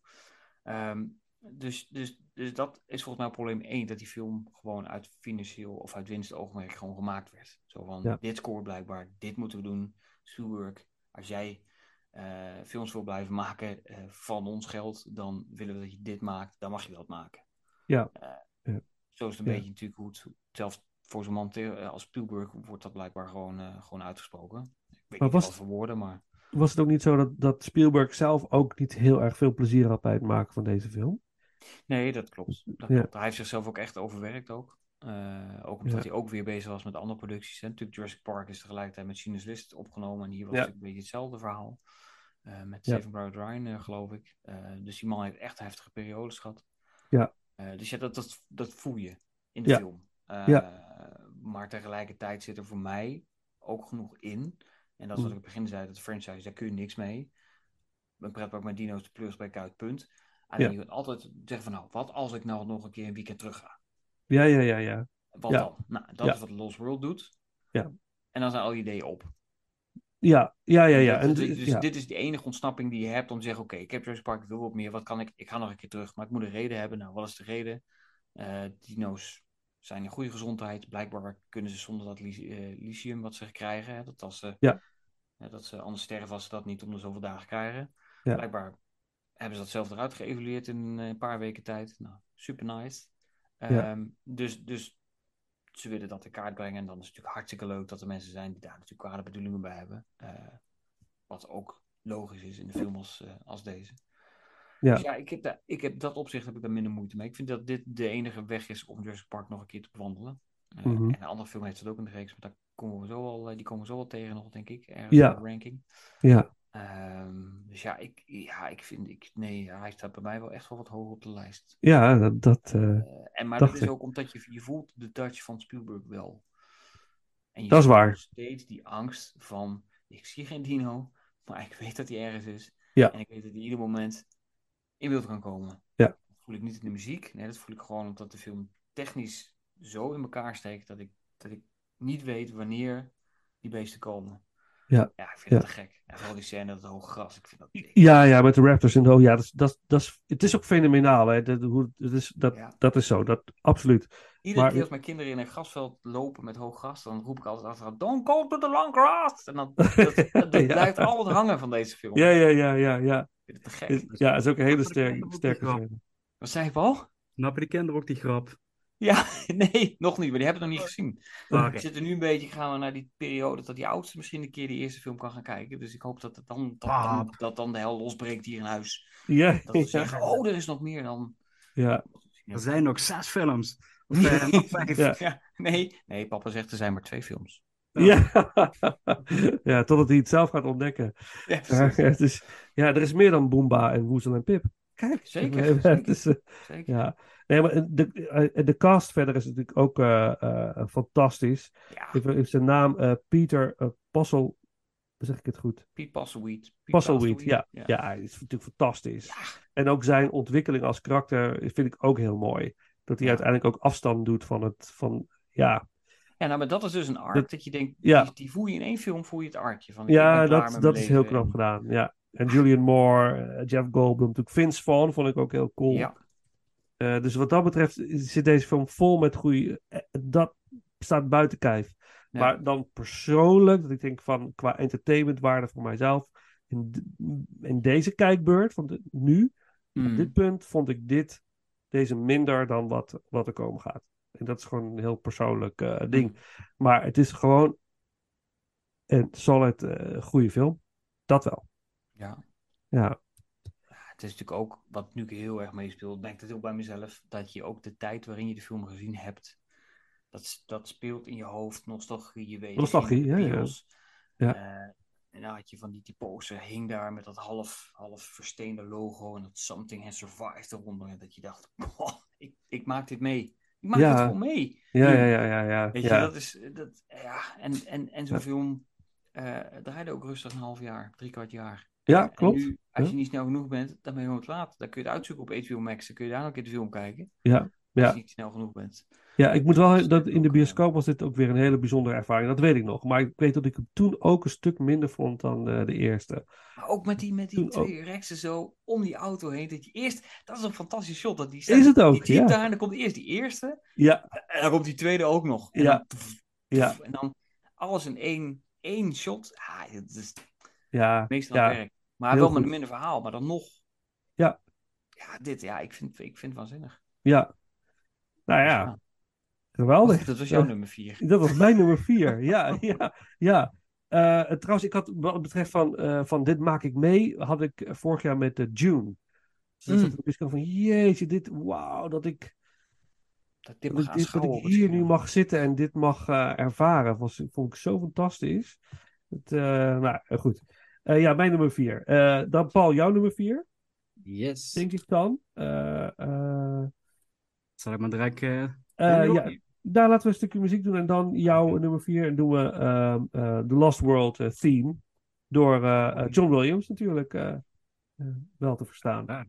Ehm, dus, dus, dus dat is volgens mij probleem 1, dat die film gewoon uit financieel of uit winstoogmerk gewoon gemaakt werd. Zo van, Ja. dit scoort blijkbaar, dit moeten we doen. Spielberg, als jij eh, films wil blijven maken eh, van ons geld, dan willen we dat je dit maakt, dan mag je dat maken. Ja. Eh, Ja. Zo is het een Ja. beetje natuurlijk hoe het, zelfs voor zo'n man als Spielberg wordt dat blijkbaar gewoon, gewoon uitgesproken. Ik weet Maar niet wat voor woorden, maar... Was het ook niet zo dat, dat Spielberg zelf ook niet heel erg veel plezier had bij het maken van deze film? Nee, dat klopt. Dat Ja. klopt. Hij heeft zichzelf ook echt overwerkt ook. Eh, ook omdat Ja. hij ook weer bezig was met andere producties. Hè. Natuurlijk Jurassic Park is tegelijkertijd met Schindler's List opgenomen. En hier was Ja. natuurlijk een beetje hetzelfde verhaal. Eh, met. Saving Private Ryan, eh, geloof ik. Dus die man heeft echt heftige periodes gehad. Ja. Dus ja, dat, dat, dat voel je in de film. Ja. Maar tegelijkertijd zit er voor mij ook genoeg in. En dat is wat Mm. ik in het begin zei, dat de franchise, daar kun je niks mee. Een pretpark met dino's de plus bij Kuit, Alleen Ja. je kunt altijd zeggen van nou, wat als ik nou nog een keer een weekend terug ga? Ja, ja, ja, ja. Wat Ja. dan? Nou, dat is wat Lost World doet. Ja. En dan zijn al je ideeën op. Ja, ja, ja, ja. Dus, En, dus, dus dit is de enige ontsnapping die je hebt om te zeggen, oké, ik heb Jurassic Park, ik wil wat meer, wat kan ik? Ik ga nog een keer terug, maar ik moet een reden hebben. Nou, wat is de reden? Eh, dino's zijn in goede gezondheid. Blijkbaar kunnen ze zonder dat li- eh, lithium wat ze krijgen, hè, dat als ze, Ja. dat ze anders sterven als ze dat niet om de zoveel dagen krijgen. Ja. Blijkbaar hebben ze dat zelf eruit geëvalueerd in eh, een paar weken tijd. Nou, super nice. Ja. Ehm, dus, dus ze willen dat in kaart brengen. En dan is het natuurlijk hartstikke leuk dat er mensen zijn die daar natuurlijk kwade bedoelingen bij hebben. Eh, wat ook logisch is in een film als, eh, als deze. Ja. Dus ja, ik heb, daar, ik heb dat opzicht heb ik daar minder moeite mee. Ik vind dat dit de enige weg is om Jurassic Park nog een keer te bewandelen. Mhm. En een andere film heeft dat ook in de reeks, maar daar komen we zo al, die komen we zo wel tegen nog, denk ik. Ergens Ja. in de ranking. Ja, Ehm, dus ja, ik, ja, ik vind, ik, nee, hij staat bij mij wel echt wel wat hoger op de lijst. ja dat, dat eh, Eh, en, maar dat is ik. ook omdat je, je voelt de touch van Spielberg wel. En je Dat is waar. steeds die angst van, ik zie geen dino, maar ik weet dat hij ergens is. Ja. En ik weet dat hij ieder moment in beeld kan komen. Ja. Dat voel ik niet in de muziek. Nee, dat voel ik gewoon omdat de film technisch zo in elkaar steekt dat ik, dat ik niet weet wanneer die beesten komen. Ja. Ja, ik vind Ja. dat te gek. En vooral die scène dat het hoge gras. Ik vind dat ja, ja, met de Raptors en oh ja, dat, is- dat, dat is, het is ook fenomenaal. Hè? Dat, hoe, het is, dat, Ja. dat is zo, dat, absoluut. Iedere Maar- keer als mijn kinderen in een grasveld lopen met hoog gras, dan roep ik altijd achteraan, don't go to the long grass. En dan, dat, dat, dat Ja. blijft altijd hangen van deze film. Ja, ja, ja, ja, ja. Ik vind het te gek. Is- Ja, het is ook een hele sterke, sterke scène. Wat zei je, Paul? Snappen die kinderen ook die grap? Ja, nee, nog niet, maar die hebben het nog niet gezien. Ah, Oké. We zitten nu een beetje, gaan we naar die periode dat die oudste misschien een keer die eerste film kan gaan kijken. Dus ik hoop dat, het dan, dat, dan, dat dan de hel losbreekt hier in huis. Ja, Dat we zeggen, oh, er is nog meer dan... ja, Er zijn nog zes films. Of eh, nog vijf. Ja. Ja, nee, nee, papa zegt er zijn maar twee films. ja. ja, totdat hij het zelf gaat ontdekken. Ja, is, ja, er is meer dan Boomba en Woezel en Pip. Kijk, Zeker, het zeker. is, eh, Zeker. ja. Nee, maar de, eh, de cast verder is natuurlijk ook eh, eh, fantastisch. Ja, Even, even zijn naam, eh, Peter uh, Possel. Zeg ik het goed? Piet Passelweed. Passelweed, ja. ja. is natuurlijk fantastisch. En ook zijn ontwikkeling als karakter vind ik ook heel mooi. Dat hij uiteindelijk ook afstand doet van het, van, ja, Ja, nou, maar dat is dus een arc Dat- dat, je denkt, ja. die, die voel je in één film, voel je het arcje van ja dat, dat is heel knap gedaan. Ja. En Julian Moore, eh, Jeff Goldblum, natuurlijk Vince Vaughn vond ik ook heel cool. Ja, Eh, dus wat dat betreft zit deze film vol met goede. eh, Dat staat buiten kijf. Ja. Maar dan persoonlijk, dat ik denk van qua entertainmentwaarde voor mijzelf. In, in deze kijkbeurt, van de- nu, Mm. op dit punt, vond ik dit, deze minder dan wat, wat er komen gaat. En dat is gewoon een heel persoonlijk eh, ding. Maar het is gewoon een solid eh, goede film. Dat wel. ja. Ja, Het is natuurlijk ook, wat nu heel erg meespeelt, ik het heel bij mezelf, dat je ook de tijd waarin je de film gezien hebt, dat, dat speelt in je hoofd, nostalgie, je weet Nostalgie, ja, ja. Ja. Eh, en dan had je van die, die poster, hing daar met dat half, half versteende logo en dat Something Has Survived eronder. En dat je dacht, "Boah, ik, ik maak dit mee. Ik maak Ja. het gewoon mee. ja, ja, ja. ja, ja. Weet je, dat is, dat, ja, en, en, en zo'n film eh draaide ook rustig een half jaar, drie kwart jaar. Ja, En klopt. nu, als Ja. je niet snel genoeg bent, dan ben je gewoon te laat. Dan kun je het uitzoeken op HBO Max. Dan kun je daar nog een keer de film kijken. Ja, Als ja. je niet snel genoeg bent. Ja, ik moet wel, dat ook, in de bioscoop was dit ook weer een hele bijzondere ervaring. Dat weet ik nog. Maar ik weet dat ik hem toen ook een stuk minder vond dan eh, de eerste. Maar ook met die, met die Toen twee reksen zo om die auto heen. Dat je eerst, dat is een fantastisch shot. Dat die Is het ook, Die ja. daar en dan komt eerst die eerste. Ja, En dan komt die tweede ook nog. En Ja. Dan, pff, ja, en dan alles in één, één shot. Ah, het is, Ja, meestal ja, werkt. Maar heel wel met een minder verhaal, maar dan nog. Ja. Ja, dit, ja, ik vind, ik vind het waanzinnig. ja. Nou ja, geweldig. dat was jouw Ja. nummer vier. Dat was mijn nummer vier. Ja, ja, ja. Eh, trouwens, ik had wat betreft van, eh, van dit maak ik mee, had ik eh, vorig jaar met de June. Dus Mm. ik van, jeetje, dit, wauw, dat ik, Dat dit dat ik, dit, dat hier nu mag zitten en dit mag ervaren. Was, vond ik zo fantastisch. Het, nou, goed. Eh, ja, mijn nummer vier. Eh, dan Paul, jouw nummer vier, Yes. denk ik dan. Eh, Zal ik maar direct... ja, daar laten we een stukje muziek doen en dan jouw nummer vier. En doen we ehm, eh, The Lost World theme. Door John Williams natuurlijk wel te verstaan. Ja.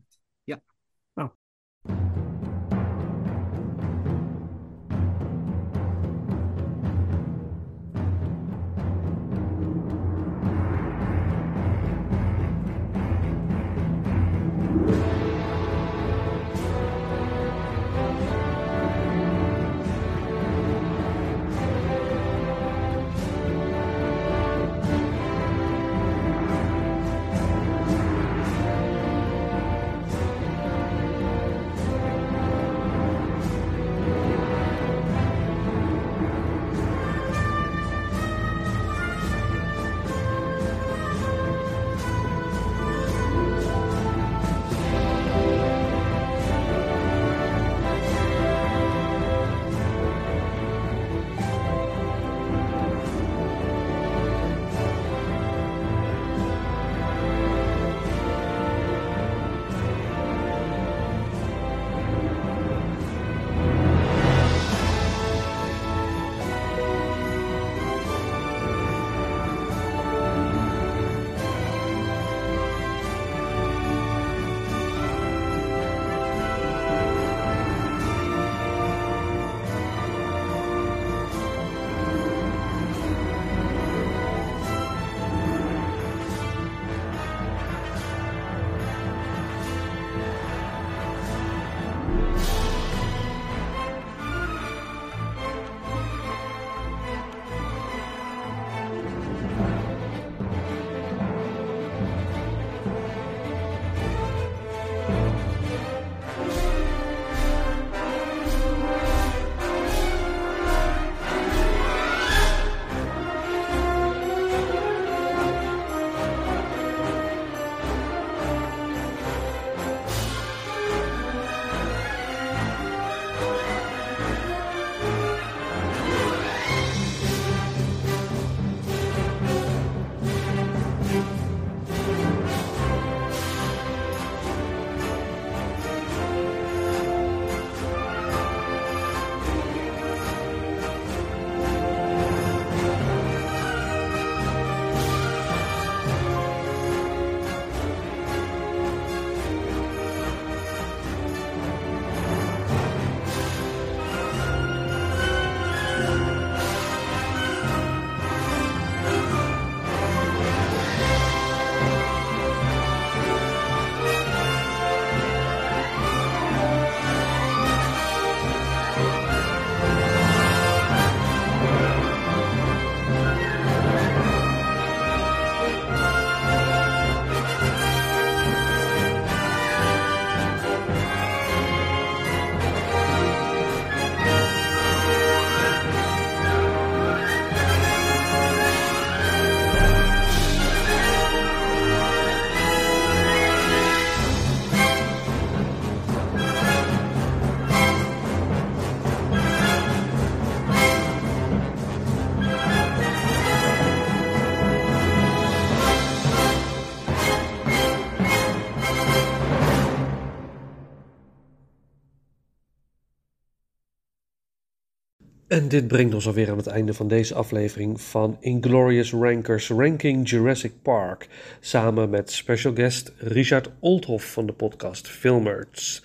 En dit brengt ons alweer aan het einde van deze aflevering van Inglorious Rankers Ranking Jurassic Park. Samen met special guest Richard Oldhoff van de podcast Filmers.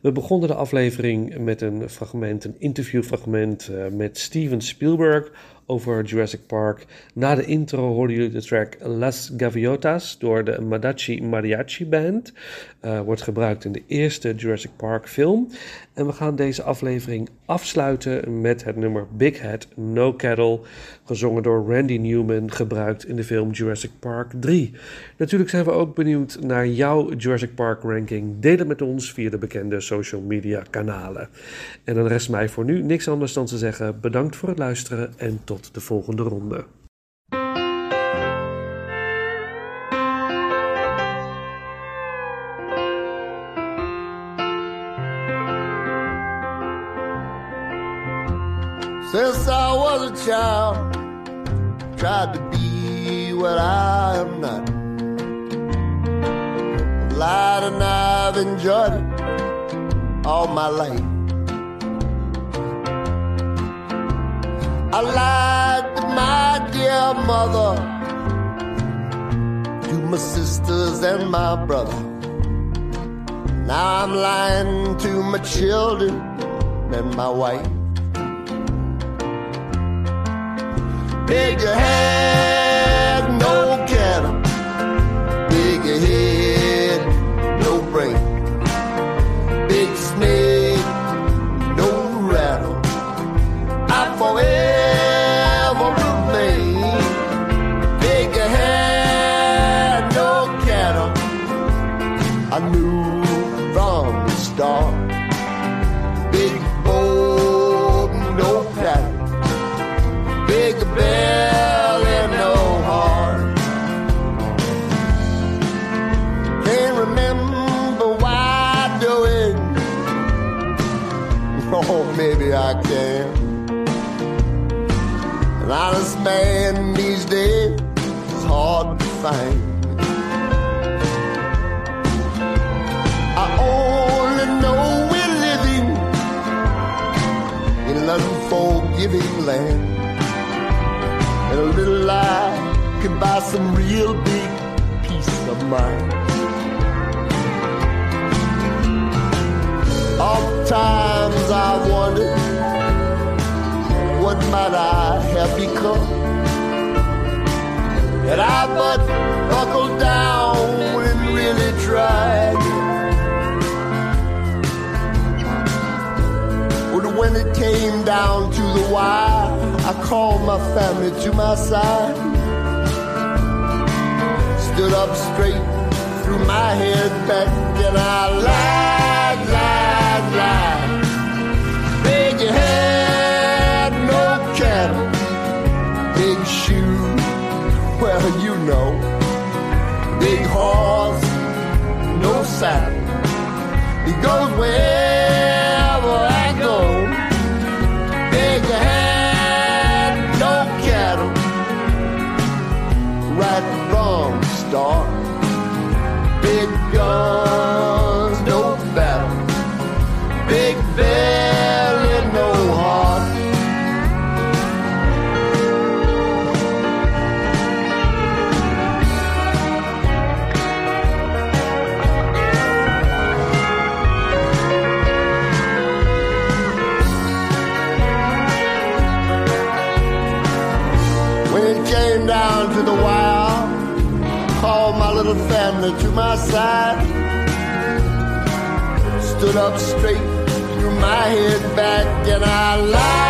We begonnen de aflevering met een fragment, een interviewfragment eh, met Steven Spielberg over Jurassic Park. Na de intro hoorden jullie de track Las Gaviotas door de Madachi Mariachi Band. Uh, wordt gebruikt in de eerste Jurassic Park film. En we gaan deze aflevering afsluiten met het nummer Big Head No Cattle, gezongen door Randy Newman, gebruikt in de film Jurassic Park 3. Natuurlijk zijn we ook benieuwd naar jouw Jurassic Park ranking. Deel het met ons via de bekende social media kanalen. En dan rest mij voor nu niks anders dan te zeggen bedankt voor het luisteren en tot de volgende ronde. Since I was a child, tried to be what I am not. I've lied and I've enjoyed it all my life. I lied to my dear mother, to my sisters and my brother. Now I'm lying to my children and my wife. Big head, no land. And a little lie can buy some real big peace of mind. Oftentimes I wondered what might I have become had I but buckled down and really tried. But when it came down to the wire, I called my family to my side. Stood up straight, threw my head back, and I lied, lied, lied. Big head, no cattle. Big shoes, well, you know. Big horse, no saddle. He goes wherever from the start. Big guns, family to my side. Stood up straight, threw my head back, and I lied,